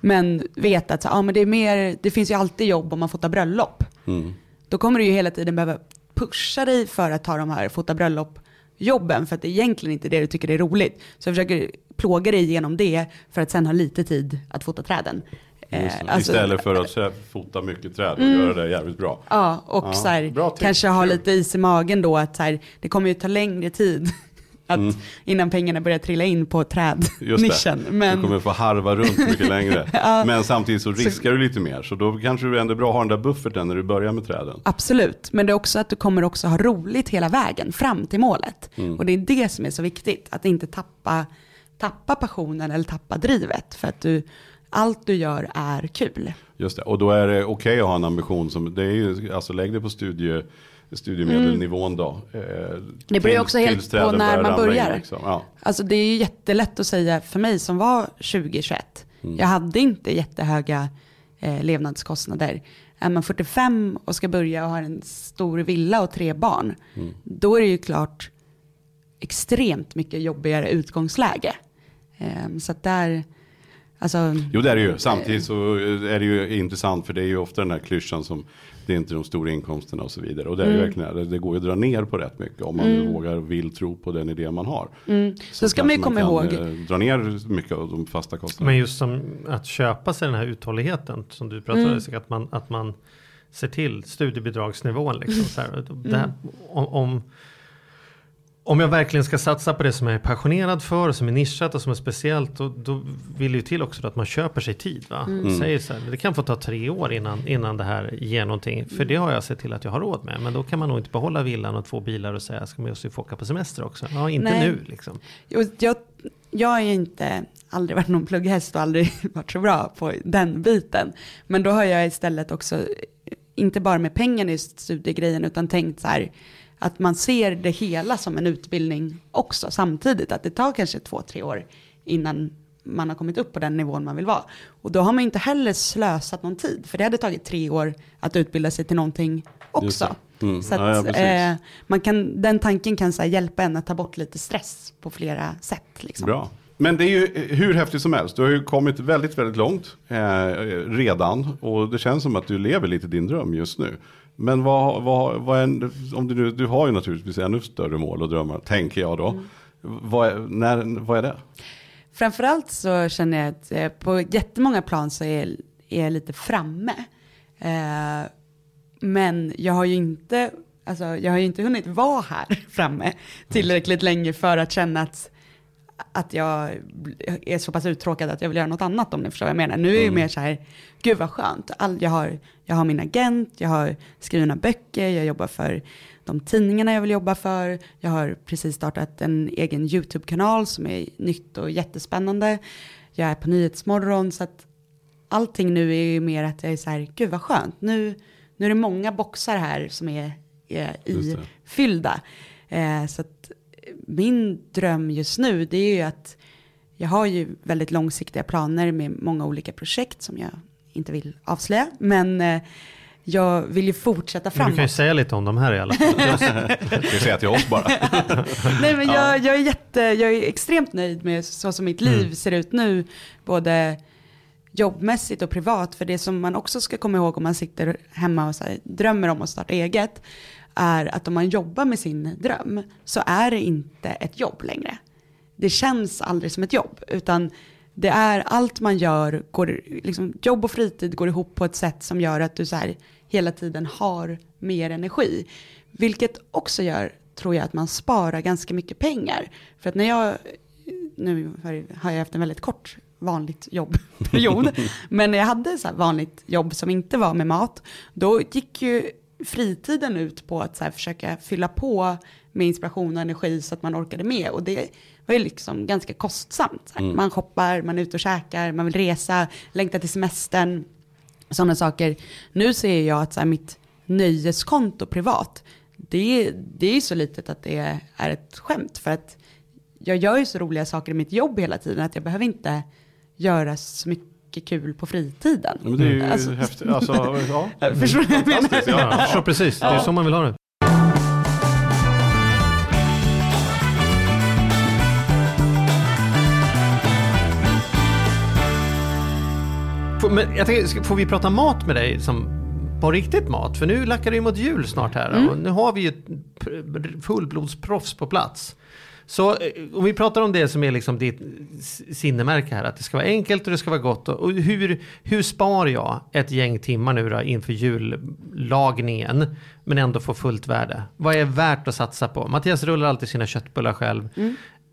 Speaker 3: Men vet att så, ah, men det, är mer, det finns ju alltid jobb om man fotar bröllop.
Speaker 2: Mm.
Speaker 3: Då kommer du ju hela tiden behöva pusha dig för att ta de här fota bröllop jobben för att det är egentligen inte det du tycker är roligt. Så jag försöker plåga dig igenom det för att sen ha lite tid att fota träden. Eh, alltså-
Speaker 2: Istället för att fota mycket träd och göra det jävligt bra.
Speaker 3: Ja, och
Speaker 2: Ja,
Speaker 3: så här, kanske ha lite is i magen då att så här, det kommer ju ta längre tid att, innan pengarna börjar trilla in på trädnischen. Men
Speaker 2: Du kommer få harva runt mycket längre. <laughs> Men samtidigt så riskar du lite mer. Så då kanske du ändå är bra att ha den där bufferten när du börjar med träden.
Speaker 3: absolut, men det är också att du kommer också ha roligt hela vägen fram till målet.
Speaker 2: Mm.
Speaker 3: Och det är det som är så viktigt, att inte tappa, tappa passionen eller tappa drivet. För att du, allt du gör är kul.
Speaker 2: Just det, och då är det okej att ha en ambition som, det är ju, alltså lägg det på studie, studiemedelnivån då. Eh,
Speaker 3: Mm. Det beror ju också helt på när man börjar.
Speaker 2: liksom. Ja.
Speaker 3: Alltså det är ju jättelätt att säga för mig som var 2021. Jag hade inte jättehöga eh, levnadskostnader. Är man 45 och ska börja och har en stor villa och tre barn. Då är det ju klart extremt mycket jobbigare utgångsläge. Eh, så att där, alltså,
Speaker 2: Jo det är det ju, samtidigt så är det ju intressant för det är ju ofta den här klyschan som det är inte de stora inkomsterna och så vidare. Och det är
Speaker 3: Mm.
Speaker 2: verkligen, det- det går ju att dra ner på rätt mycket om man nu vågar och vill tro på den idé man har.
Speaker 3: Så ska man ju komma
Speaker 2: kan,
Speaker 3: ihåg-
Speaker 2: eh, Dra ner mycket av de fasta kostnaderna.
Speaker 1: Men just som att köpa sig den här uthålligheten som du pratar om,
Speaker 3: Mm.
Speaker 1: Att man, att man se till studiebidragsnivån. Liksom, så här, det här, om, om, om jag verkligen ska satsa på det som jag är passionerad för, och som är nischat och som är speciellt, då, då vill det ju till också att man köper sig tid. Va? Säger så här, det kan få ta tre år innan, innan det här ger någonting. För det har jag sett till att jag har råd med. Men då kan man nog inte behålla villan och två bilar och säga, ska man just få åka på semester också? Ja, inte
Speaker 3: Nej.
Speaker 1: nu liksom.
Speaker 3: Jag, jag har ju inte aldrig varit någon plugghäst och aldrig <laughs> varit så bra på den biten. Men då har jag istället också, inte bara med pengarna i studiegrejen, utan tänkt så här, att man ser det hela som en utbildning också samtidigt. Att det tar kanske två, tre år innan man har kommit upp på den nivån man vill vara. Och då har man inte heller slösat någon tid, för det hade tagit tre år att utbilda sig till någonting också.
Speaker 2: Mm.
Speaker 3: Så att,
Speaker 2: Ja, ja,
Speaker 3: eh, man kan, den tanken kan så hjälpa en att ta bort lite stress på flera sätt. Liksom.
Speaker 2: Bra. Men det är ju hur häftigt som helst. Du har ju kommit väldigt, väldigt långt eh, redan. Och det känns som att du lever lite din dröm just nu. Men vad, vad, vad är, om du, du har ju naturligtvis ännu större mål och drömmar, tänker jag då. Vad, är, när, vad är det?
Speaker 3: Framförallt så känner jag att eh, på jättemånga plan så är, är jag lite framme. Eh, men jag har ju inte, alltså, jag har ju inte hunnit vara här <laughs> framme tillräckligt länge för att känna att, att jag är så pass uttråkad att jag vill göra något annat om ni förstår vad jag menar. Nu är det ju mer så här, gud vad skönt. All, jag, har, jag har min agent, jag har skrivna böcker, jag jobbar för de tidningarna jag vill jobba för. Jag har precis startat en egen YouTube-kanal som är nytt och jättespännande. Jag är på Nyhetsmorgon så att allting nu är ju mer att jag är så här, gud vad skönt. Nu, nu är det många boxar här som är, är
Speaker 2: Just
Speaker 3: i
Speaker 2: det.
Speaker 3: fyllda. Eh, så att min dröm just nu det är ju att jag har ju väldigt långsiktiga planer med många olika projekt som jag inte vill avslöja. Men eh, jag vill ju fortsätta
Speaker 1: Men du kan ju
Speaker 3: framåt.
Speaker 1: säga lite om de här i alla fall. <laughs>
Speaker 2: Det säger till oss bara. <laughs>
Speaker 3: Nej men jag, jag, är jätte, jag är extremt nöjd med så som mitt liv ser ut nu. Både jobbmässigt och privat. För det som man också ska komma ihåg om man sitter hemma och så här, drömmer om att starta eget. Är att om man jobbar med sin dröm så är det inte ett jobb längre. Det känns aldrig som ett jobb. Utan det är allt man gör, går, liksom, jobb och fritid går ihop på ett sätt som gör att du så här, hela tiden har mer energi. Vilket också gör, tror jag, att man sparar ganska mycket pengar. För att när jag, nu har jag haft en väldigt kort vanligt jobbperiod, <laughs> men när jag hade så vanligt jobb som inte var med mat, då gick ju fritiden ut på att så här försöka fylla på med inspiration och energi så att man orkade med. Och det var ju liksom ganska kostsamt. Här, Man shoppar, man är ute och käkar, man vill resa, längtar till semestern, sådana saker. Nu ser jag att så här, mitt nöjeskonto privat, det, det är så litet att det är ett skämt. För att jag gör ju så roliga saker i mitt jobb hela tiden att jag behöver inte göra så mycket kul på fritiden.
Speaker 2: Men det är ju
Speaker 3: Alltså-
Speaker 2: häftigt. Alltså, <laughs> ja.
Speaker 3: Förstår du vad jag menar?
Speaker 1: Ja,
Speaker 2: ja.
Speaker 1: jag förstår precis, det är så man vill ha det. Får, men jag tänker, får vi prata mat med dig som på riktigt mat? För nu lackar det ju mot jul snart här och nu har vi ju fullblodsproffs på plats. Så eh, om vi pratar om det som är liksom ditt sinnemärke här, att det ska vara enkelt och det ska vara gott. Och hur, hur spar jag ett gäng timmar nu då inför jullagningen, men ändå få fullt värde? Vad är värt att satsa på? Mattias rullar alltid sina köttbullar själv.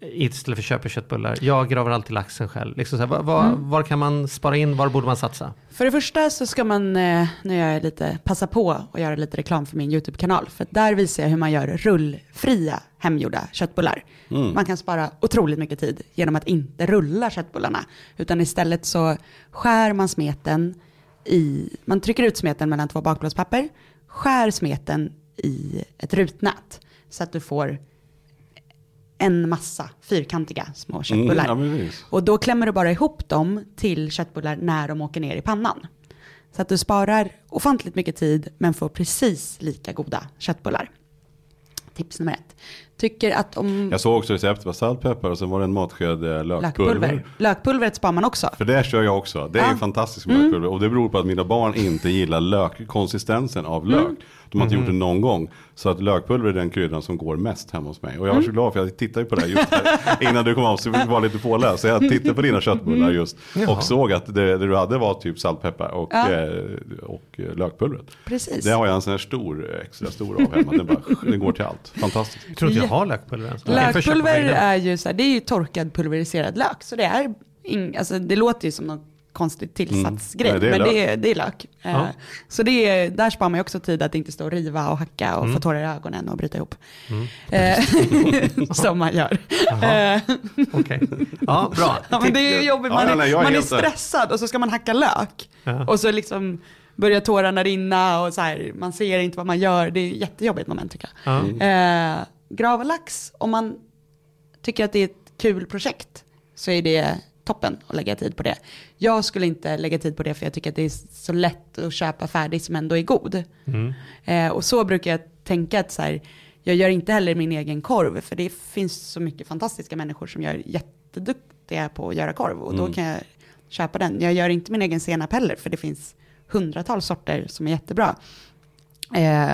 Speaker 1: Istället för köper köttbullar. Jag gravar alltid laxen själv. Liksom här, var, var, var kan man spara in? Var borde man satsa?
Speaker 3: För det första så ska man, eh, när jag är lite, passa på och göra lite reklam för min YouTube-kanal. För där visar jag hur man gör rullfria hemgjorda köttbullar. Man kan spara otroligt mycket tid genom att inte rulla köttbullarna. Utan istället så skär man smeten i, man trycker ut smeten mellan två bakplåtspapper, skär smeten i ett rutnät. Så att du får en massa fyrkantiga små köttbullar.
Speaker 2: Mm, ja.
Speaker 3: Och då klämmer du bara ihop dem till köttbullar när de åker ner i pannan. Så att du sparar ofantligt mycket tid men får precis lika goda köttbullar. Tips nummer ett. tycker att om
Speaker 2: Jag såg också receptet var saltpeppar och sen var det en matsked eh, lökpulver.
Speaker 3: lökpulver, lökpulvret spar man också.
Speaker 2: För det kör jag också. Det är
Speaker 3: Ja.
Speaker 2: fantastiskt med lökpulver. Och det beror på att mina barn inte gillar lök, konsistensen av lök. De har inte gjort det någon gång. Så att lökpulver är den kryddan som går mest hemma hos mig. Och jag var så glad för jag tittade ju på det här just här, <laughs> innan du kom av. Så jag var lite påläst. Så jag tittade på dina köttbullar just. Och såg att det, det du hade var typ saltpeppar och,
Speaker 3: Ja.
Speaker 2: eh, och eh, lökpulvret.
Speaker 3: Precis.
Speaker 2: Det har jag en sån här stor, extra stor av hemma. Den, bara, <laughs> den går till allt. Fantastiskt.
Speaker 1: Jag tror inte jag har lökpulver ens.
Speaker 3: Lökpulver är ju så här, det är ju torkad pulveriserad lök. Så det är, ing, alltså det låter ju som någon konstig tillsatsgrej.
Speaker 2: Nej, det är
Speaker 3: men det är, det är lök. Eh,
Speaker 1: Ja.
Speaker 3: Så det är, där sparar man ju också tid att inte stå och riva och hacka och få tårar i ögonen och bryta ihop. Eh, <laughs> <laughs> som man gör. Eh,
Speaker 1: Okej. Ja, bra. <laughs>
Speaker 3: Ja, men det är jobbigt,
Speaker 2: Ja,
Speaker 3: man,
Speaker 2: ja,
Speaker 3: är,
Speaker 2: är
Speaker 3: man är stressad och så ska man hacka lök.
Speaker 1: Ja.
Speaker 3: Och så liksom börjar tårarna rinna och så här, man ser inte vad man gör. Det är jättejobbigt moment tycker jag.
Speaker 1: Ja.
Speaker 3: Eh, gravlax, om man tycker att det är ett kul projekt så är det toppen att lägga tid på det. Jag skulle inte lägga tid på det för jag tycker att det är så lätt att köpa färdig som ändå är god. Eh, och så brukar jag tänka att så här, jag gör inte heller min egen korv för det finns så mycket fantastiska människor som gör jätteduktiga på att göra korv och då kan jag köpa den. Jag gör inte min egen senap heller för det finns hundratals sorter som är jättebra. Eh,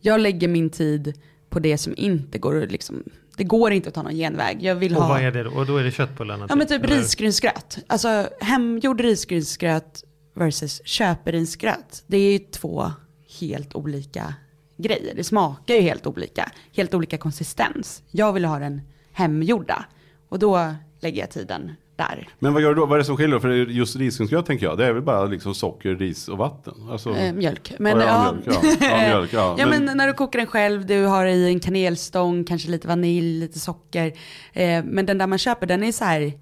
Speaker 3: jag lägger min tid på det som inte går att liksom, det går inte att ta någon genväg. Jag vill
Speaker 1: Och
Speaker 3: ha...
Speaker 1: vad är det då? Och då är det köttbullarna?
Speaker 3: Ja men typ
Speaker 1: eller?
Speaker 3: risgrynsgröt. Alltså hemgjord risgrynsgröt versus köperinsgröt. Det är ju två helt olika grejer. Det smakar ju helt olika. Helt olika konsistens. Jag vill ha den hemgjorda. Och då lägger jag tiden där.
Speaker 2: Men vad gör du då? Vad är det som skiljer? För just risgrynsgröt tänker jag. Det är väl bara liksom socker, ris och vatten. Alltså,
Speaker 3: Eh, mjölk. Men,
Speaker 2: ja,
Speaker 3: ja,
Speaker 2: mjölk, ja. Ja, <laughs> mjölk, ja.
Speaker 3: ja,
Speaker 2: Men-
Speaker 3: men när du kokar den själv, du har i en kanelstång, kanske lite vanilj, lite socker. Eh, men den där man köper, den är så här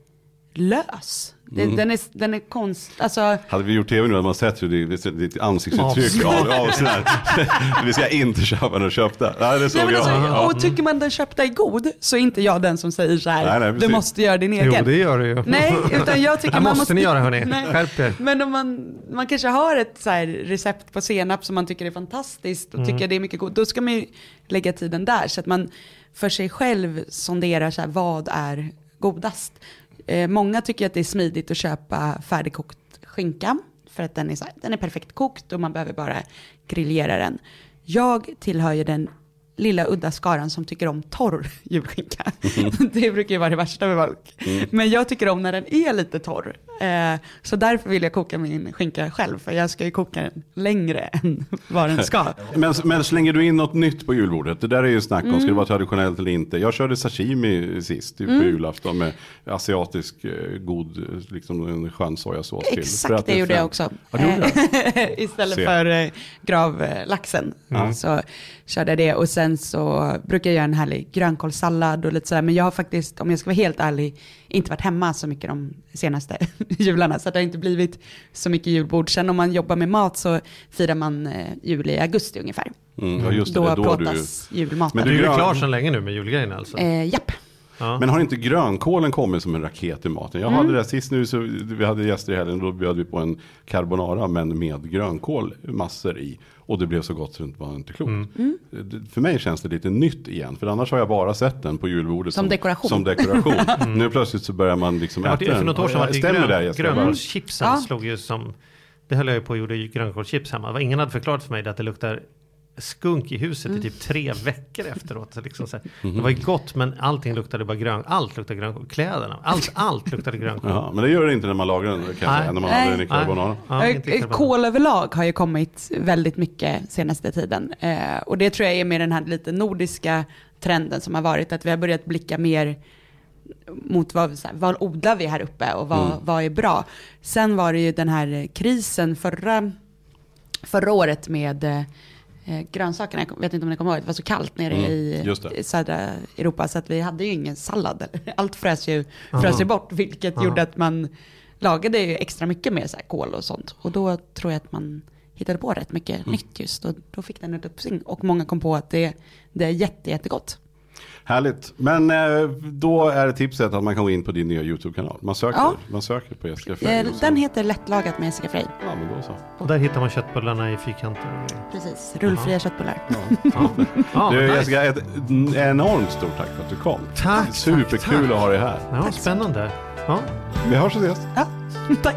Speaker 3: lös. Det,
Speaker 2: Mm.
Speaker 3: Den är, den är konst, alltså,
Speaker 2: Hade vi gjort tv nu hade man sett hur ditt, ditt ansiktsuttryck av, av sådär. <laughs> Vi ska inte köpa den köpta. Nej, det såg
Speaker 3: Nej,
Speaker 2: jag.
Speaker 3: alltså. Och tycker man den köpta är god så är inte jag den som säger så här,
Speaker 2: Nej, nej,
Speaker 3: du måste göra din egen.
Speaker 1: Jo, det gör det ju.
Speaker 3: Nej, utan jag tycker <laughs> man
Speaker 1: måste
Speaker 3: måste...
Speaker 1: ni göra hörni. <laughs> Skärp er.
Speaker 3: Men om man, man kanske har ett så här recept på senap som man tycker är fantastiskt och
Speaker 1: Mm.
Speaker 3: tycker det är mycket god, då ska man ju lägga tiden där så att man för sig själv sonderar så här, vad är godast. Eh, många tycker att det är smidigt att köpa färdigkokt skinka för att den är, så här, den är perfekt kokt och man behöver bara griljera den. Jag tillhör ju den lilla udda skaran som tycker om torr julskinka. <laughs> det brukar ju vara det värsta med folk. Men jag tycker om när den är lite torr. Eh, så därför vill jag koka min skinka själv, för jag ska ju koka den längre <laughs> än vad den ska. <laughs>
Speaker 2: Men, men slänger du in något nytt på julbordet? Det där är ju snack om, ska
Speaker 3: Mm.
Speaker 2: det vara traditionellt eller inte? Jag körde sashimi sist typ, på julafton med asiatisk eh, god, eh, liksom en skön sojasås till.
Speaker 3: Exakt det
Speaker 2: är
Speaker 3: gjorde jag också.
Speaker 2: Ja, gjorde det?
Speaker 3: Eh, Istället
Speaker 2: Se.
Speaker 3: för eh, gravlaxen så körde jag det. Och sen så brukar jag göra en härlig grönkålssallad och lite sådär. Men jag har faktiskt, om jag ska vara helt ärlig, inte varit hemma så mycket de senaste <laughs> jularna. Så det har inte blivit så mycket julbord. Sen om man jobbar med mat så firar man eh, jul i augusti ungefär.
Speaker 2: Mm, ja, just det,
Speaker 3: då
Speaker 2: då du...
Speaker 3: julmaten.
Speaker 2: Men
Speaker 1: Du är ju klar sedan länge nu med julgrejerna alltså.
Speaker 3: Eh, japp.
Speaker 1: Ja.
Speaker 2: Men har inte grönkålen kommit som en raket i maten? Jag
Speaker 3: Mm.
Speaker 2: hade det sist nu, så vi hade gäster i helgen, då bjöd vi på en carbonara men med grönkål massor i. Och det blev så gott så det var inte klokt.
Speaker 3: Mm.
Speaker 2: Det- För mig känns det lite nytt igen, för annars har jag bara sett den på julbordet
Speaker 3: Som dekoration.
Speaker 2: Som dekoration. <laughs> Nu plötsligt så börjar man liksom
Speaker 1: Ja,
Speaker 2: äta
Speaker 1: det, för
Speaker 2: den.
Speaker 1: något år sedan var det
Speaker 2: Stämmer
Speaker 1: grön, grönkålschipsen
Speaker 3: Ja.
Speaker 1: slog ju som... Det höll jag ju på och gjorde grönkålschips hemma. Ingen hade förklarat för mig det att det luktar skunk i huset
Speaker 3: Mm.
Speaker 1: i typ tre veckor efteråt. Så liksom så här.
Speaker 2: Mhm.
Speaker 1: Det var ju gott men allting luktade bara grön. Allt luktade grönkål. Kläderna, allt, allt luktade grönkål.
Speaker 2: Jaha, men det gör det inte när man lagar den, kan jag
Speaker 1: Nej.
Speaker 2: säga, när man
Speaker 3: Nej.
Speaker 2: har den i carbonara.
Speaker 1: Ja,
Speaker 3: Eh, eh. Kål överlag har ju kommit väldigt mycket senaste tiden. Eh, och det tror jag är med den här lite nordiska trenden som har varit, att vi har börjat blicka mer mot vad, så här, vad odlar vi här uppe och vad, vad är bra. Sen var det ju den här krisen förra, förra året med eh, grönsakerna, jag vet inte om ni kommer ihåg, det var så kallt nere
Speaker 2: Mm,
Speaker 3: i, i södra Europa så att vi hade ju ingen sallad. <laughs> Allt frös ju, frös ju bort, vilket
Speaker 1: Ja.
Speaker 3: gjorde att man lagade ju extra mycket med så här kål och sånt. Och då tror jag att man hittade på rätt mycket
Speaker 2: Mm.
Speaker 3: nytt just. Och då fick den ett uppsving. Och många kom på att det, det är jätte, jättegott.
Speaker 2: Härligt. Men eh, då är tipset att man kan gå in på din nya YouTube-kanal. Man söker,
Speaker 3: Ja.
Speaker 2: man söker på Jessica Frey.
Speaker 3: Eh, Den heter Lättlagat med Jessica Frey.
Speaker 2: Ja, men då så.
Speaker 1: Och där hittar man köttbullarna i fyrkanter.
Speaker 3: Precis, rullfria köttbullar.
Speaker 1: Ja. <laughs> Ja,
Speaker 2: Du. Jessica, ett enormt stort tack för att du kom.
Speaker 1: Tack,
Speaker 2: Superkul
Speaker 1: tack, tack.
Speaker 2: att ha dig här.
Speaker 1: Ja, spännande. Ja.
Speaker 2: Vi hörs och ses.
Speaker 3: Ja, <laughs> tack.